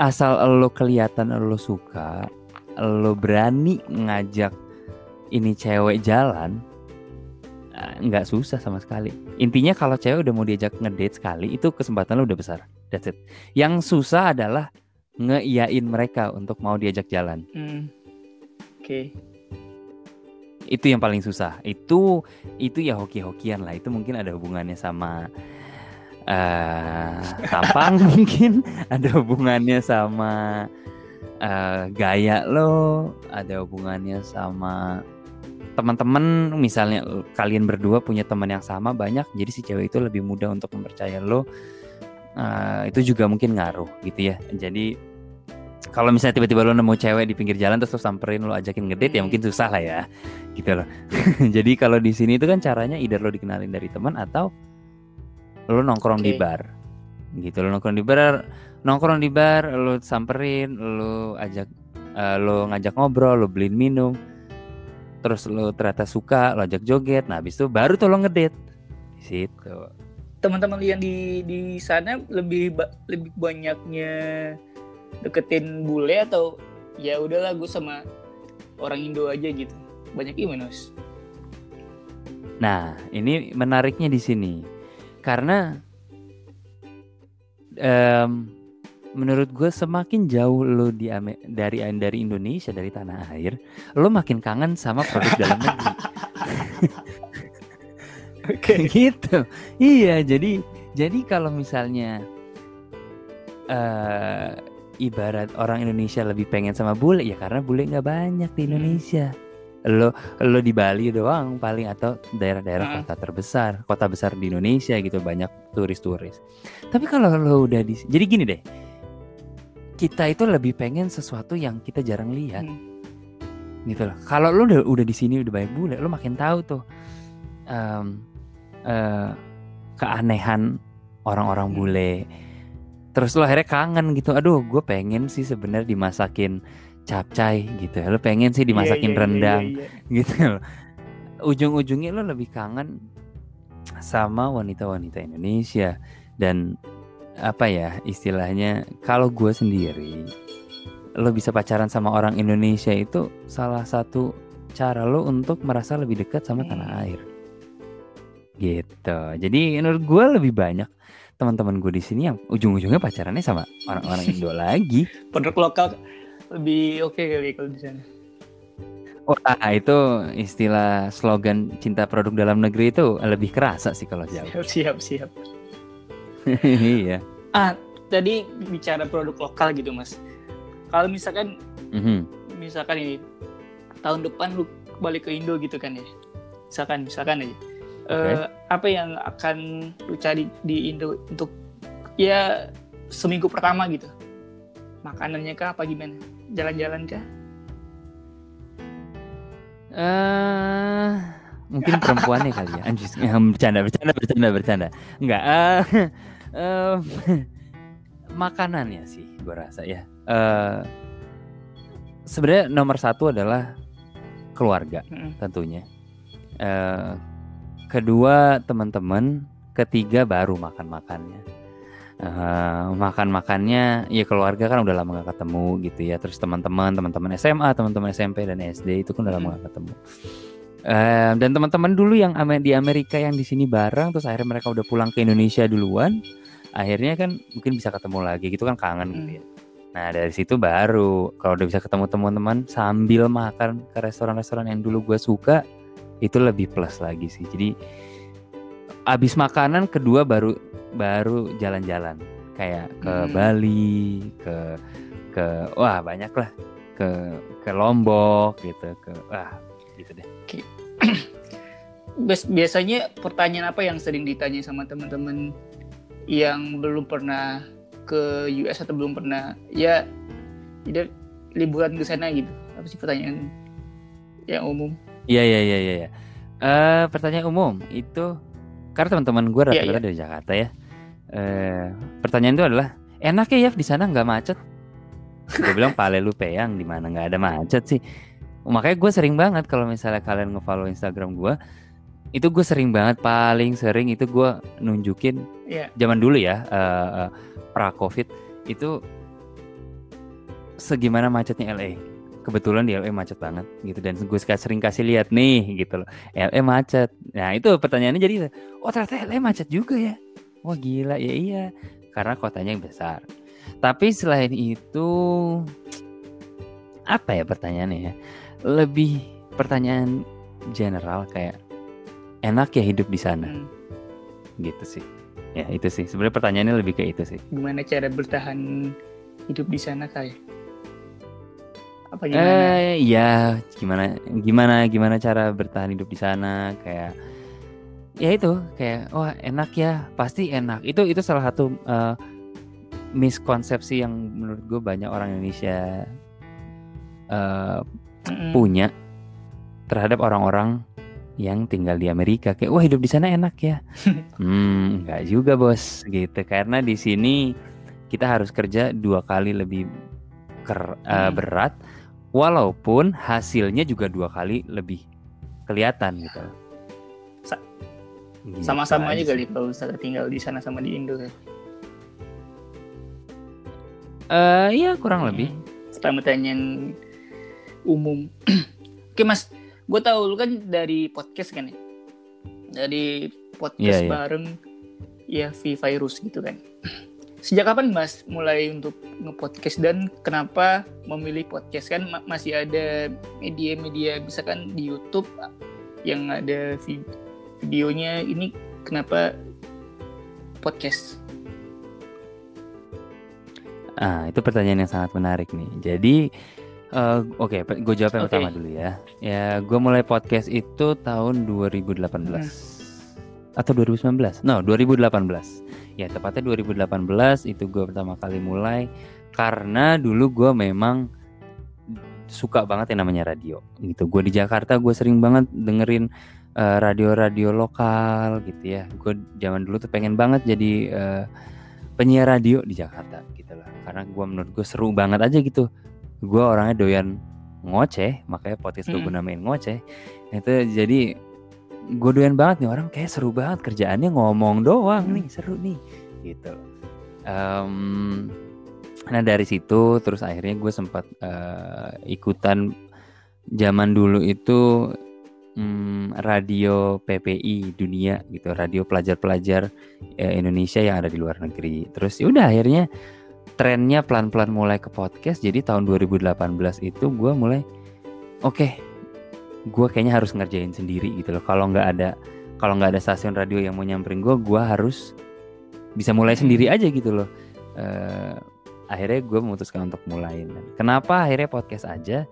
asal lo kelihatan lo suka lo berani ngajak ini cewek jalan eh, nggak susah sama sekali. Intinya kalau cewek udah mau diajak ngedate sekali itu kesempatan lo udah besar. That's it. Yang susah adalah ngeiyain mereka untuk mau diajak jalan. Hmm. Oke. itu yang paling susah. Itu itu ya hoki-hokian lah. Itu mungkin ada hubungannya sama eh tampang mungkin. Ada hubungannya sama eh, gaya lo. Ada hubungannya sama teman-teman. Misalnya kalian berdua punya teman yang sama banyak. Jadi si cewek itu lebih mudah untuk mempercaya lo Eh, itu juga mungkin ngaruh gitu ya. Jadi kalau misalnya tiba-tiba lo nemu cewek di pinggir jalan terus lo samperin lo ajakin ngedate ya Hmm. mungkin susah lah ya gitu loh. Jadi kalau di sini itu kan caranya either lo dikenalin dari teman atau lo nongkrong di Oke. bar gitu. Lo nongkrong di bar nongkrong di bar lo samperin lo ajak eh, lo ngajak ngobrol lo beliin minum terus lo ternyata suka lo ajak joget. Nah habis itu baru tuh lo ngedate. Di situ Teman-teman yang di di sana lebih ba- lebih banyaknya deketin bule atau ya udahlah gue sama orang Indo aja gitu. Banyak gimana, Mas? Nah, ini menariknya di sini karena em, menurut gue semakin jauh lo di dari dari Indonesia dari tanah air, lo makin kangen sama produk dalam negeri. Oke. gitu. Iya, jadi jadi kalau misalnya eh ibarat orang Indonesia lebih pengen sama bule ya karena bule nggak banyak di Hmm. Indonesia. Lo lo di Bali doang paling atau daerah-daerah Ah. kota terbesar, kota besar di Indonesia gitu banyak turis-turis. Tapi kalau lo udah di jadi gini deh. Kita itu lebih pengen sesuatu yang kita jarang lihat Hmm. gitu loh. Kalau lo udah udah di sini udah banyak bule, lo makin tahu tuh em, eh, keanehan orang-orang Hmm. bule. Terus lo akhirnya kangen gitu. Aduh, gue pengen sih sebenarnya dimasakin capcay gitu. Lo pengen sih dimasakin Iya, iya, iya, rendang iya, iya. gitu loh. Ujung-ujungnya lo lebih kangen sama wanita-wanita Indonesia dan apa ya istilahnya kalau gue sendiri lo bisa pacaran sama orang Indonesia itu salah satu cara lo untuk merasa lebih dekat sama Hmm. tanah air gitu jadi menurut gue lebih banyak teman-teman gue di sini yang ujung-ujungnya pacarannya sama orang-orang Indo lagi Produk lokal lebih oke kali kalau di sana. Wah itu istilah slogan cinta produk dalam negeri itu lebih kerasa sih kalau jauh. Siap, siap, siap. Iya. Ah, tadi bicara produk lokal gitu, Mas. Kalau misalkan Mhm. misalkan ini tahun depan lu balik ke Indo gitu kan ya. Misalkan misalkan aja. Eh, apa yang akan lu cari di Indo untuk ya seminggu pertama gitu? Makanannya kah apa gimana? Jalan-jalan kah? eh mungkin perempuannya kali ya. Anjir, bercanda, bercanda, bercanda, bercanda. Enggak. eh em, makanannya sih, gue rasa ya. Eh sebenarnya nomor satu adalah keluarga. Mm-mm. tentunya. Eh, kedua teman-teman, ketiga baru makan-makannya. Eh, makan-makannya ya keluarga kan udah lama gak ketemu gitu ya. Terus teman-teman, teman-teman SMA, teman-teman SMP dan SD itu kan udah lama gak ketemu. Eh, dan teman-teman dulu yang di Amerika yang di sini bareng, terus akhirnya mereka udah pulang ke Indonesia duluan. Akhirnya kan mungkin bisa ketemu lagi gitu kan kangen gitu ya. Nah dari situ baru kalau udah bisa ketemu teman-teman sambil makan ke restoran-restoran yang dulu gue suka itu lebih plus lagi sih. Jadi abis makanan kedua baru baru jalan-jalan kayak ke Hmm. Bali, ke ke wah banyak lah ke ke Lombok gitu ke wah gitu deh. Bias- biasanya pertanyaan apa yang sering ditanya sama teman-teman yang belum pernah ke US atau belum pernah ya tidak liburan ke sana gitu apa sih pertanyaan yang umum Iya iya iya iya. iya. Eh, pertanyaan umum itu karena teman-teman gue Iya, rata-rata dari Jakarta ya. Eh, pertanyaan itu adalah enak ya di sana nggak macet? Gue bilang pale lu peyang di mana nggak ada macet sih. Makanya gue sering banget kalau misalnya kalian nge-follow Instagram gue, itu gue sering banget paling sering itu gue nunjukin Iya. zaman dulu ya eh, eh, pra covid itu segimana macetnya LA. Kebetulan di LA macet banget gitu dan gue sering kasih lihat nih gitu loh. LA macet. Nah itu pertanyaannya jadi, oh ternyata LA macet juga ya. Wah gila ya iya karena kotanya yang besar. Tapi selain itu apa ya pertanyaannya ya? Lebih pertanyaan general kayak enak ya hidup di sana Hmm. gitu sih. Ya itu sih sebenarnya pertanyaannya lebih ke itu sih. Gimana cara bertahan hidup di sana kayak? Apa gimana? Eh ya gimana gimana gimana cara bertahan hidup di sana kayak ya itu kayak wah enak ya pasti enak itu itu salah satu eh, miskonsepsi yang menurut gue banyak orang Indonesia eh, Mm-mm. punya terhadap orang-orang yang tinggal di Amerika kayak wah hidup di sana enak ya hmm nggak juga bos gitu karena di sini kita harus kerja dua kali lebih ker- Hmm. berat walaupun hasilnya juga dua kali lebih kelihatan gitu Gitu Sama-sama aja kali kalau misalnya tinggal di sana sama di Indo kan. Eh, iya kurang lebih Pertama pertanyaan umum. Oke mas, gue tahu lu kan dari podcast kan ya, dari podcast Iya, iya. bareng ya V virus gitu kan. Sejak kapan mas mulai untuk nge-podcast dan kenapa memilih podcast kan ma- masih ada media-media misalkan di YouTube yang ada vi- videonya ini kenapa podcast? Ah, itu pertanyaan yang sangat menarik nih. Jadi, eh, oke, gue jawab yang Oke. pertama dulu ya. Ya, gue mulai podcast itu tahun 2018 atau 2019? No, 2018. Ya, tepatnya 2018 itu gue pertama kali mulai karena dulu gue memang suka banget yang namanya radio. Gitu. Gue di Jakarta gue sering banget dengerin eh, radio-radio lokal gitu ya. Gue zaman dulu tuh pengen banget jadi eh, penyiar radio di Jakarta gitu lah karena gue menurut gue seru banget aja gitu gue orangnya doyan ngoceh makanya podcast gue Mm-mm. namain ngoceh itu jadi gue doyan banget nih orang kayak seru banget kerjaannya ngomong doang nih seru nih gitu Em, nah dari situ terus akhirnya gue sempat eh, ikutan zaman dulu itu mm, radio PPI dunia gitu radio pelajar-pelajar eh, Indonesia yang ada di luar negeri. Terus ya udah akhirnya trennya pelan-pelan mulai ke podcast. Jadi tahun 2018 itu gue mulai oke, gue kayaknya harus ngerjain sendiri gitu loh. Kalau nggak ada kalau nggak ada stasiun radio yang mau nyamperin gue, gue harus bisa mulai sendiri aja gitu loh. Eh, akhirnya gue memutuskan untuk mulai. Kenapa akhirnya podcast aja,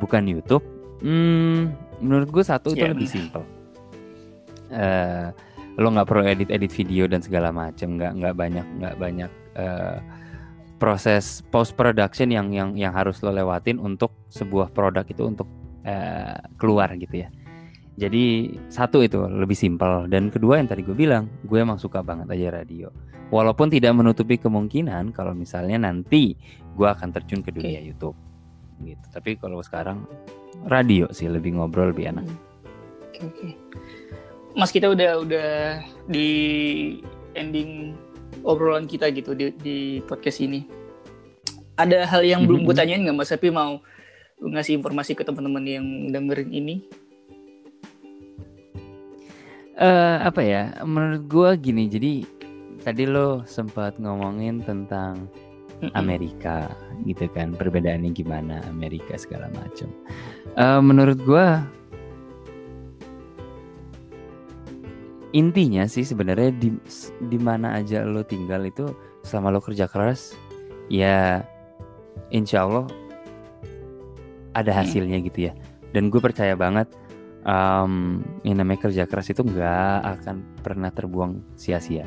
bukan YouTube? Hmm, menurut gue satu itu Ya, lebih simpel. Eh, lo nggak perlu edit-edit video dan segala macem, nggak nggak banyak nggak banyak eh, proses post production yang yang yang harus lo lewatin untuk sebuah produk itu untuk eh, keluar gitu ya. Jadi satu itu lebih simpel dan kedua yang tadi gue bilang gue emang suka banget aja radio. Walaupun tidak menutupi kemungkinan kalau misalnya nanti gue akan terjun ke dunia YouTube gitu. Tapi kalau sekarang radio sih lebih ngobrol lebih enak. Oke oke. Mas kita udah udah di ending obrolan kita gitu di, di podcast ini. Ada hal yang belum gue Mhm. tanyain nggak Mas? Tapi mau ngasih informasi ke teman-teman yang dengerin ini. eh apa ya? Menurut gua gini, jadi tadi lo sempat ngomongin tentang. Amerika gitu kan, perbedaannya gimana Amerika segala macam. Eh menurut gua intinya sih sebenarnya di di mana aja lo tinggal itu selama lo kerja keras ya insya Allah ada hasilnya gitu ya. Dan gue percaya banget em, yang namanya kerja keras itu nggak akan pernah terbuang sia-sia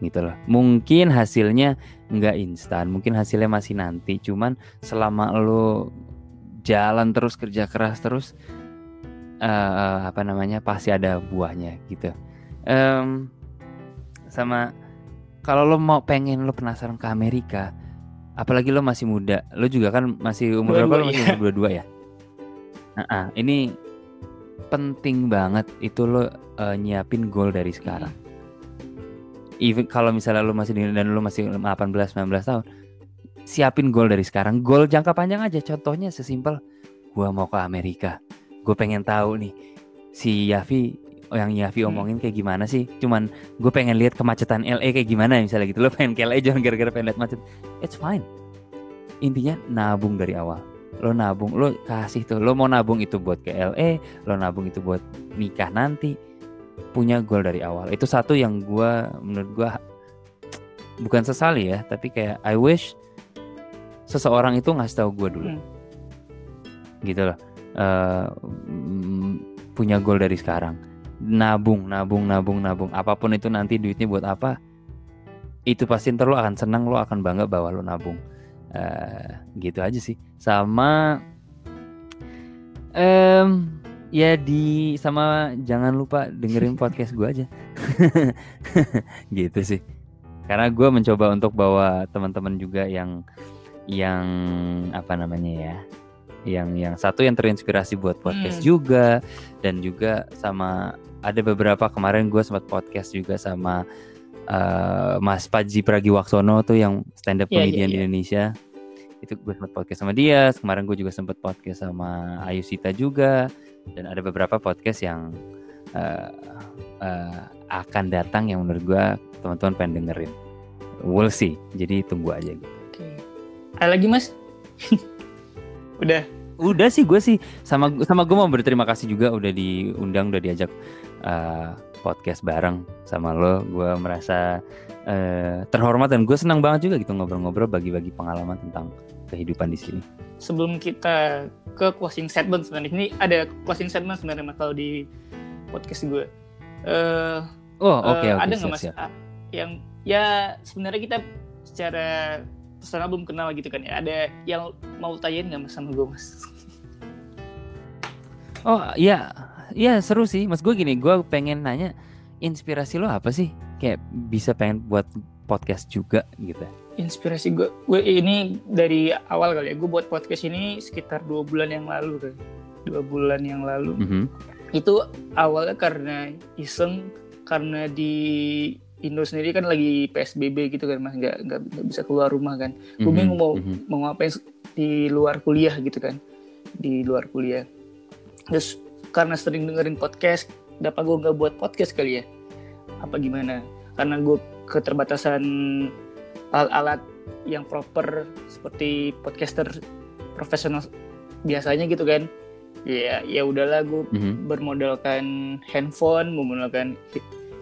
gitu loh. Mungkin hasilnya nggak instan mungkin hasilnya masih nanti cuman selama lo jalan terus kerja keras terus uh, apa namanya pasti ada buahnya gitu. Um, sama kalau lo mau pengen lo penasaran ke Amerika apalagi lo masih muda. Lo juga kan masih umur berapa lo masih umur dua dua ya? Nah, uh, ini penting banget itu lo uh, nyiapin goal dari sekarang. Even kalau misalnya lo masih dan lo masih 18 19 tahun siapin goal dari sekarang. Goal jangka panjang aja. Contohnya sesimpel gua mau ke Amerika. Gue pengen tahu nih si Yavi yang Yavi hmm. omongin kayak gimana sih? Cuman gue pengen lihat kemacetan LA kayak gimana misalnya gitu. Lo pengen ke LA jangan gara-gara pengen lihat macet. It's fine. Intinya nabung dari awal. Lo nabung lo kasih tuh lo mau nabung itu buat ke LA lo nabung itu buat nikah nanti punya goal dari awal. Itu satu yang gue menurut gue bukan sesali ya tapi kayak I wish seseorang itu ngasih tahu gue dulu. Hmm. gitu loh. Uh, punya goal dari sekarang nabung nabung nabung nabung. Apa pun itu nanti duitnya buat apa itu pasti ntar lo akan senang lo akan bangga bahwa lo nabung. Uh, gitu aja sih. Sama um, ya di sama jangan lupa dengerin podcast gue aja. Gitu sih. Karena gue mencoba untuk bawa teman-teman juga yang yang apa namanya ya yang yang satu yang terinspirasi buat podcast hmm. juga dan juga sama ada beberapa kemarin gue sempat podcast juga sama uh, Mas Paji Pragiwaksono tuh yang stand up yeah, comedian yeah, yeah. di Indonesia itu gue sempat podcast sama dia kemarin gue juga sempat podcast sama Ayu Sita juga dan ada beberapa podcast yang uh, uh, akan datang yang menurut gue teman-teman pengen dengerin we'll see jadi tunggu aja gitu. Oke. Okay. Ada lagi mas? Udah. Udah sih gue sih sama sama gue mau berterima kasih juga udah diundang udah diajak uh, podcast bareng sama lo. Gue merasa uh, terhormat dan gue senang banget juga gitu ngobrol-ngobrol bagi-bagi pengalaman tentang kehidupan di sini. Sebelum kita ke closing statement sebenarnya ini ada closing statement sebenarnya mas kalau di podcast gue. Uh, oh oke okay, uh, okay, ada nggak mas siap. yang ya sebenarnya kita secara personal belum kenal gitu kan ya ada yang mau tanyain nggak mas sama gue mas oh iya iya seru sih. Mas gue gini gue pengen nanya inspirasi lo apa sih? Kayak bisa pengen buat podcast juga gitu. Inspirasi gue gue ini dari awal kali ya gue buat podcast ini sekitar dua bulan yang lalu kan dua bulan yang lalu. Mm -hmm. itu awalnya karena iseng karena di Indo sendiri kan lagi PSBB gitu kan mas. Nggak nggak bisa keluar rumah kan. Mm-hmm. gue bingung mau mm-hmm. mau ngapain di luar kuliah gitu kan. Di luar kuliah. Terus karena sering dengerin podcast dapat gue nggak buat podcast kali ya? Apa gimana? Karena gue keterbatasan alat-alat yang proper seperti podcaster profesional biasanya gitu kan? Ya ya udahlah gue mm-hmm. bermodalkan handphone memodalkan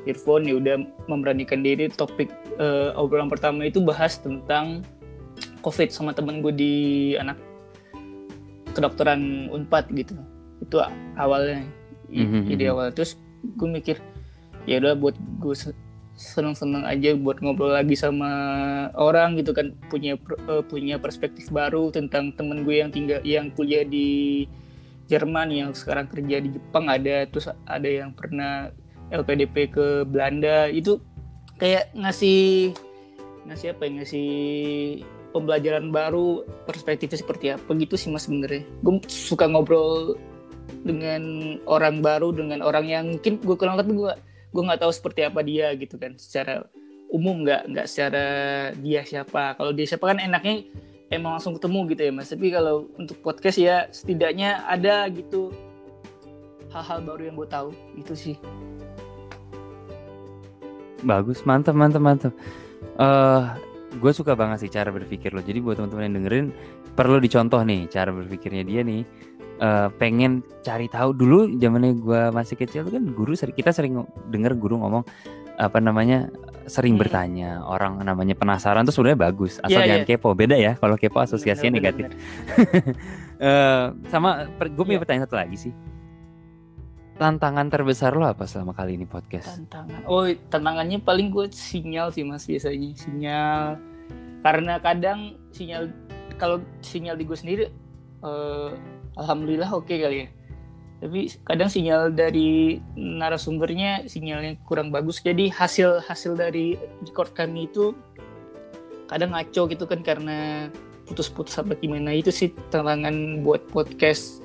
earphone ya udah memberanikan diri. Topik uh, obrolan pertama itu bahas tentang covid sama temen gue di anak kedokteran unpad gitu itu awalnya mm-hmm. ide awal. Terus gue mikir ya udah buat gue seneng-seneng aja buat ngobrol lagi sama orang gitu kan. Punya uh, punya perspektif baru tentang temen gue yang tinggal yang kuliah di Jerman yang sekarang kerja di Jepang ada. Terus ada yang pernah LPDP ke Belanda. Itu kayak ngasih ngasih apa ya? Ngasih pembelajaran baru perspektifnya seperti apa gitu sih mas sebenarnya. Gue suka ngobrol dengan orang baru dengan orang yang mungkin gue kenal tapi gue gue nggak tahu seperti apa dia gitu kan. Secara umum nggak nggak secara dia siapa. Kalau dia siapa kan enaknya emang langsung ketemu gitu ya mas. Tapi kalau untuk podcast ya setidaknya ada gitu hal-hal baru yang gue tahu itu sih. Bagus mantap mantap mantap. Uh, eh, gue suka banget sih cara berpikir lo. Jadi buat teman-teman yang dengerin perlu dicontoh nih cara berpikirnya dia nih uh, pengen cari tahu dulu zamannya gue masih kecil kan guru kita sering denger guru ngomong apa namanya sering hmm. bertanya orang namanya penasaran tuh sebenarnya bagus asal yeah, jangan yeah. kepo beda ya kalau kepo asosiasinya negatif uh, sama gue punya yeah. pertanyaan satu lagi sih tantangan terbesar lo apa selama kali ini podcast? Tantangan. Oh, tantangannya paling gue sinyal sih Mas biasanya. Sinyal karena kadang sinyal kalau sinyal di gue sendiri uh, alhamdulillah oke okay kali ya. tapi kadang sinyal dari narasumbernya sinyalnya kurang bagus. Jadi hasil hasil dari record kami itu kadang ngaco gitu kan karena putus-putus apa gimana. Itu sih tantangan buat podcast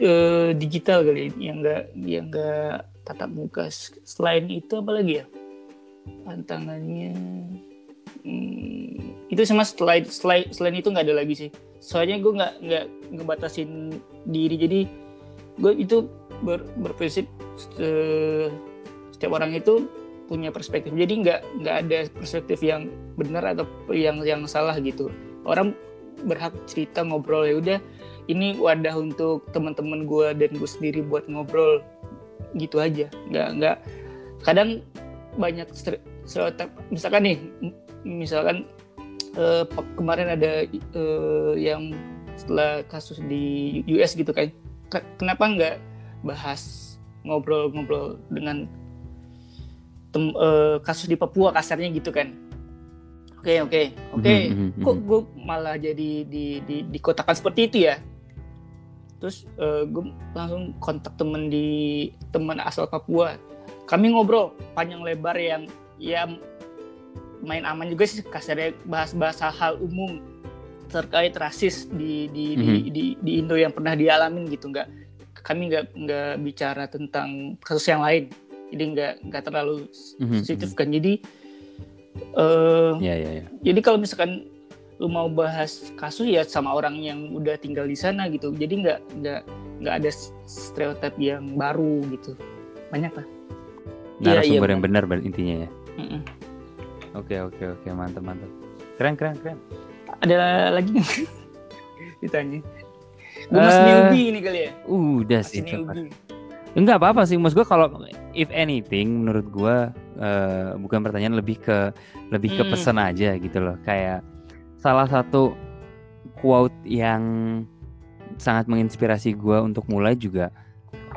uh, digital kali yang enggak yang enggak tatap muka. Selain itu apa lagi ya? Tantangannya hmm, itu sama selain selain selain itu nggak ada lagi sih soalnya gue nggak nggak ngebatasin diri. Jadi gue itu ber, berprinsip setiap orang itu punya perspektif. Jadi nggak nggak ada perspektif yang benar atau yang yang salah gitu. Orang berhak cerita ngobrol. Ya udah ini wadah untuk teman-teman gue dan gue sendiri buat ngobrol. Gitu aja. Nggak nggak. Kadang banyak stereotip. Misalkan nih misalkan uh, kemarin ada uh, yang setelah kasus di US gitu kan kenapa nggak bahas ngobrol-ngobrol dengan tem, uh, kasus di Papua kasarnya gitu kan oke okay, oke okay, oke okay. mm -hmm. kok gue malah jadi di, di dikotakan seperti itu ya terus uh, gue langsung kontak temen di teman asal Papua kami ngobrol panjang lebar yang ya main aman juga sih kasarnya bahas-bahas hal umum terkait rasis di di, mm -hmm. di di di Indo yang pernah dialamin gitu. Nggak kami nggak nggak bicara tentang kasus yang lain. Jadi nggak nggak terlalu mm -hmm. sensitif kan. Jadi uh, yeah, yeah, yeah. jadi kalau misalkan lu mau bahas kasus ya sama orang yang udah tinggal di sana gitu. Jadi nggak nggak nggak ada stereotip yang baru gitu. Banyak lah. Narasumber ya, iya, yang benar. intinya ya oke oke oke mantap mantap. Keren keren keren. Ada lagi ditanya. Gue masih uh, newbie ini kali ya? udah masih sih enggak apa-apa sih mas gue kalau if anything menurut gue uh, bukan pertanyaan lebih ke lebih ke hmm. pesan aja gitu loh. Kayak salah satu quote yang sangat menginspirasi gue untuk mulai juga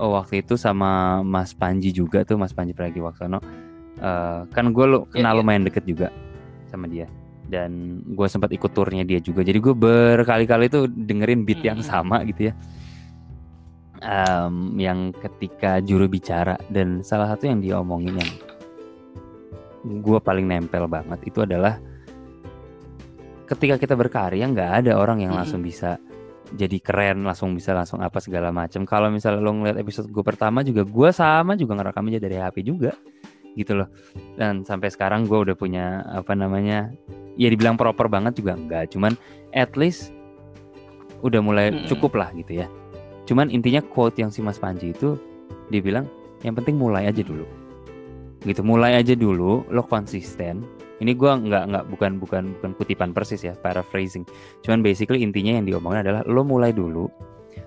oh, waktu itu sama Mas Panji juga tuh Mas Panji Pragiwaksono uh, kan gue lo iya, kenal yeah, lumayan deket juga sama dia. Dan gue sempat ikut turnya dia juga. Jadi gue berkali-kali tuh dengerin beat yang sama gitu ya. Um, yang ketika juru bicara. Dan salah satu yang dia omongin yang gue paling nempel banget itu adalah ketika kita berkarya nggak ada orang yang langsung bisa jadi keren langsung bisa langsung apa segala macam kalau misalnya lo ngeliat episode gue pertama juga gue sama juga ngerekam aja dari HP juga gitu loh. Dan sampai sekarang gue udah punya apa namanya ya dibilang proper banget juga enggak. Cuman at least udah mulai cukup lah gitu ya. Cuman intinya quote yang si Mas Panji itu dia bilang yang penting mulai aja dulu. Gitu mulai aja dulu lo konsisten. Ini gue nggak nggak bukan bukan bukan kutipan persis ya paraphrasing. Cuman basically intinya yang diomongin adalah lo mulai dulu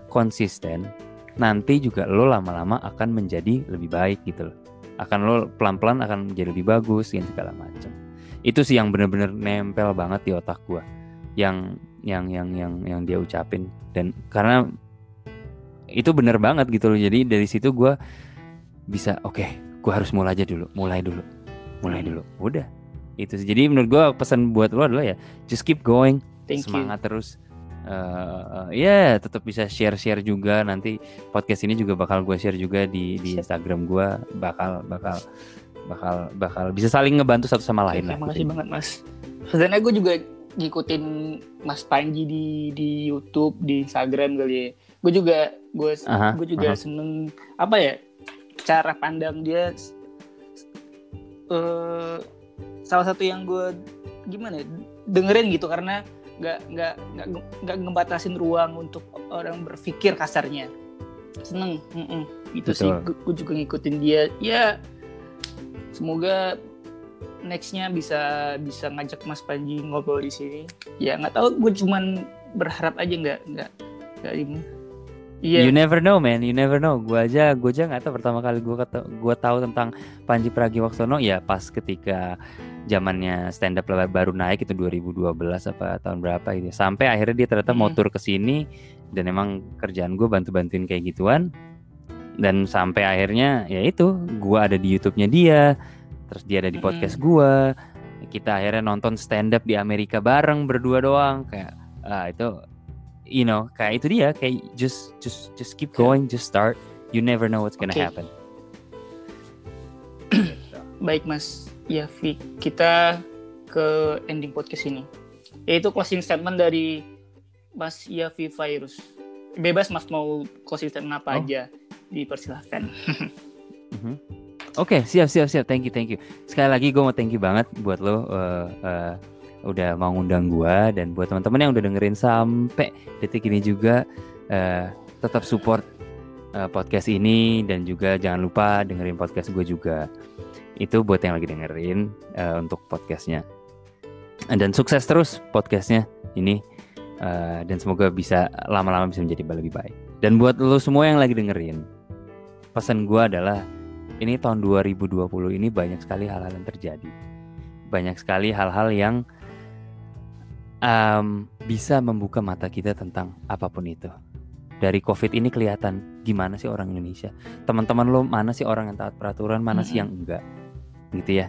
konsisten nanti juga lo lama-lama akan menjadi lebih baik gitu loh akan lo pelan-pelan akan menjadi lebih bagus dan segala macam itu sih yang bener-bener nempel banget di otak gue yang yang yang yang yang dia ucapin. Dan karena itu bener banget gitu loh jadi dari situ gue bisa oke okay, gue harus mulai aja dulu mulai dulu mulai dulu. Udah itu sih. Jadi menurut gue pesan buat lo adalah ya just keep going Thank semangat you. terus uh, ya yeah, tetap bisa share share juga nanti podcast ini juga bakal gue share juga di di Instagram gue bakal bakal bakal bakal bisa saling ngebantu satu sama lain lah. Terima kasih banget mas. Sebenarnya gue juga ngikutin Mas Panji di di YouTube, di Instagram kali ya. Gue juga gue gue juga aha. seneng apa ya cara pandang dia. Uh, salah satu yang gue gimana ya, dengerin gitu karena nggak nggak nggak nggak ngebatasin ruang untuk orang berpikir kasarnya seneng mm -mm. itu Betul. sih gue juga ngikutin dia ya semoga nextnya bisa bisa ngajak Mas Panji ngobrol di sini ya nggak tahu gue cuman berharap aja nggak nggak nggak ini Yeah. You never know man, you never know. Gue aja, gue aja nggak tahu pertama kali gue kata, gue tahu tentang Panji Pragiwaksono ya pas ketika zamannya stand up baru naik itu 2012 apa tahun berapa itu. Sampai akhirnya dia ternyata hmm. mau tur ke sini dan emang kerjaan gue bantu-bantuin kayak gituan dan sampai akhirnya ya itu gue ada di YouTube-nya dia terus dia ada di podcast gue kita akhirnya nonton stand up di Amerika bareng berdua doang kayak ah itu you know kayak itu dia kayak just just just keep going just start you never know what's gonna Okay. happen Baik Mas Yafi, kita ke ending podcast ini. Yaitu closing statement dari Mas Yafi Virus. Bebas Mas mau closing statement apa Oh. aja, dipersilahkan. Mhm. Oke, siap, siap, siap. Thank you, thank you. Sekali lagi gue mau thank you banget buat lo uh, uh, udah mau ngundang gue dan buat teman-teman yang udah dengerin sampai detik ini juga uh, tetap support uh, podcast ini dan juga jangan lupa dengerin podcast gue juga. Itu buat yang lagi dengerin uh, untuk podcastnya. Dan sukses terus podcastnya ini uh, dan semoga bisa lama-lama bisa menjadi lebih baik. Dan buat lo semua yang lagi dengerin, pesan gue adalah ini tahun 2020 ini banyak sekali hal-hal yang terjadi. Banyak sekali hal-hal yang um, bisa membuka mata kita tentang apa pun itu. Dari COVID ini kelihatan gimana sih orang Indonesia. Teman-teman lo mana sih orang yang taat peraturan, mana sih yang enggak. Gitu ya.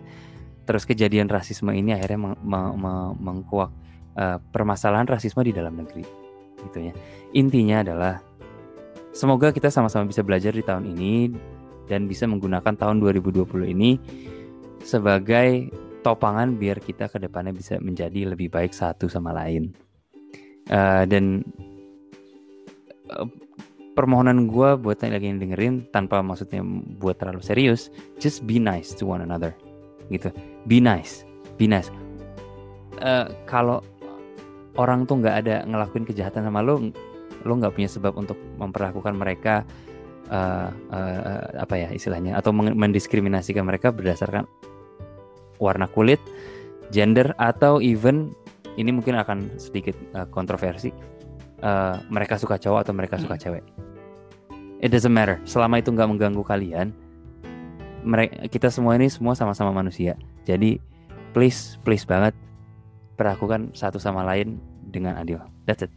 Terus kejadian rasisme ini akhirnya meng- me- me- mengkuak uh, permasalahan rasisme di dalam negeri. Gitu ya. Intinya adalah semoga kita sama-sama bisa belajar di tahun ini dan bisa menggunakan tahun 2020 ini sebagai topangan biar kita ke depannya bisa menjadi lebih baik satu sama lain. Eh, dan eh, permohonan gue buat lagi yang dengerin tanpa maksudnya buat terlalu serius, just be nice to one another, gitu. Be nice, be nice. Eh, kalau orang tuh nggak ada ngelakuin kejahatan sama lo, lo nggak punya sebab untuk memperlakukan mereka uh, uh, uh, apa ya istilahnya atau mendiskriminasikan mereka berdasarkan warna kulit, gender atau even ini mungkin akan sedikit uh, kontroversi uh, mereka suka cowok atau mereka suka cewek. It doesn't matter selama itu nggak mengganggu kalian. Mereka kita semua ini semua sama-sama manusia. Jadi please please banget perlakukan satu sama lain dengan adil. That's it.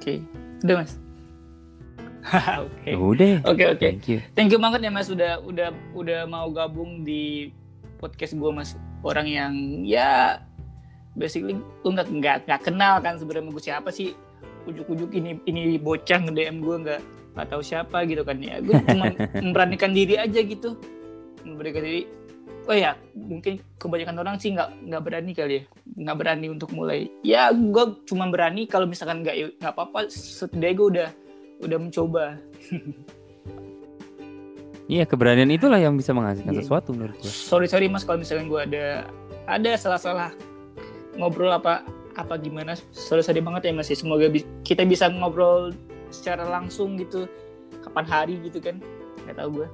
Oke, udah Mas. Oke. Udah. Oke oke. Thank you. Thank you banget ya Mas udah udah udah mau gabung di podcast gue Mas. Orang yang ya basically lu nggak nggak nggak kenal kan sebenarnya gue siapa sih? Ujuk-ujuk ini ini bocah nge DM gue nggak nggak tahu siapa gitu kan. Ya gue cuma memberanikan diri aja gitu. Memberanikan diri. Oh ya mungkin kebanyakan orang sih nggak nggak berani kali ya. Nggak berani untuk mulai. Ya gue cuma berani kalau misalkan nggak nggak apa-apa setidaknya gue udah udah mencoba Iya keberanian itulah yang bisa menghasilkan Iya. sesuatu menurut gue. sorry sorry mas kalau misalkan gue ada ada salah-salah ngobrol apa apa gimana sorry sorry banget ya mas ya. semoga bi- kita bisa ngobrol secara langsung gitu kapan hari gitu kan nggak tahu gue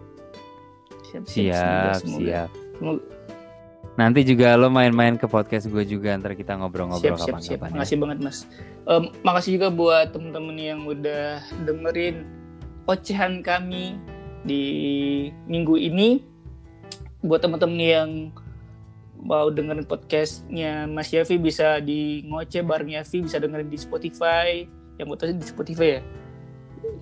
siap Siap, semoga, siap. semoga. Nanti juga lo main-main ke podcast gue juga ntar kita siap ngobrol-ngobrol siap siap kapan-kapan. ya. makasih banget mas Em, makasih juga buat temen-temen yang udah dengerin ocehan kami di minggu ini. Buat temen-temen yang mau dengerin podcastnya Mas Yafi bisa di ngoceh bareng Yafi bisa dengerin di Spotify. Yang sih di Spotify ya?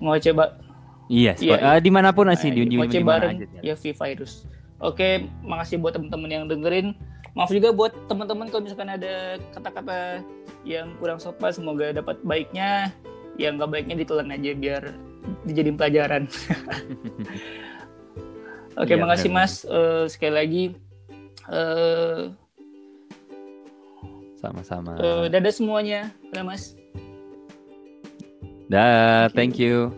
Ngoceh ba Iya, Iya, spo- eh, di mana pun sih di, di, ngoceh di mana bareng aja. ya. Yafi Virus. Oke makasih buat temen-temen yang dengerin. Maaf juga buat teman-teman kalau misalkan ada kata-kata yang kurang sopan semoga dapat baiknya. Yang nggak baiknya ditelan aja biar dijadiin pelajaran oke Iya, makasih benar. mas Eh, sekali lagi eh Sama-sama. eh, dadah semuanya dadah mas Dah, Thank thank you.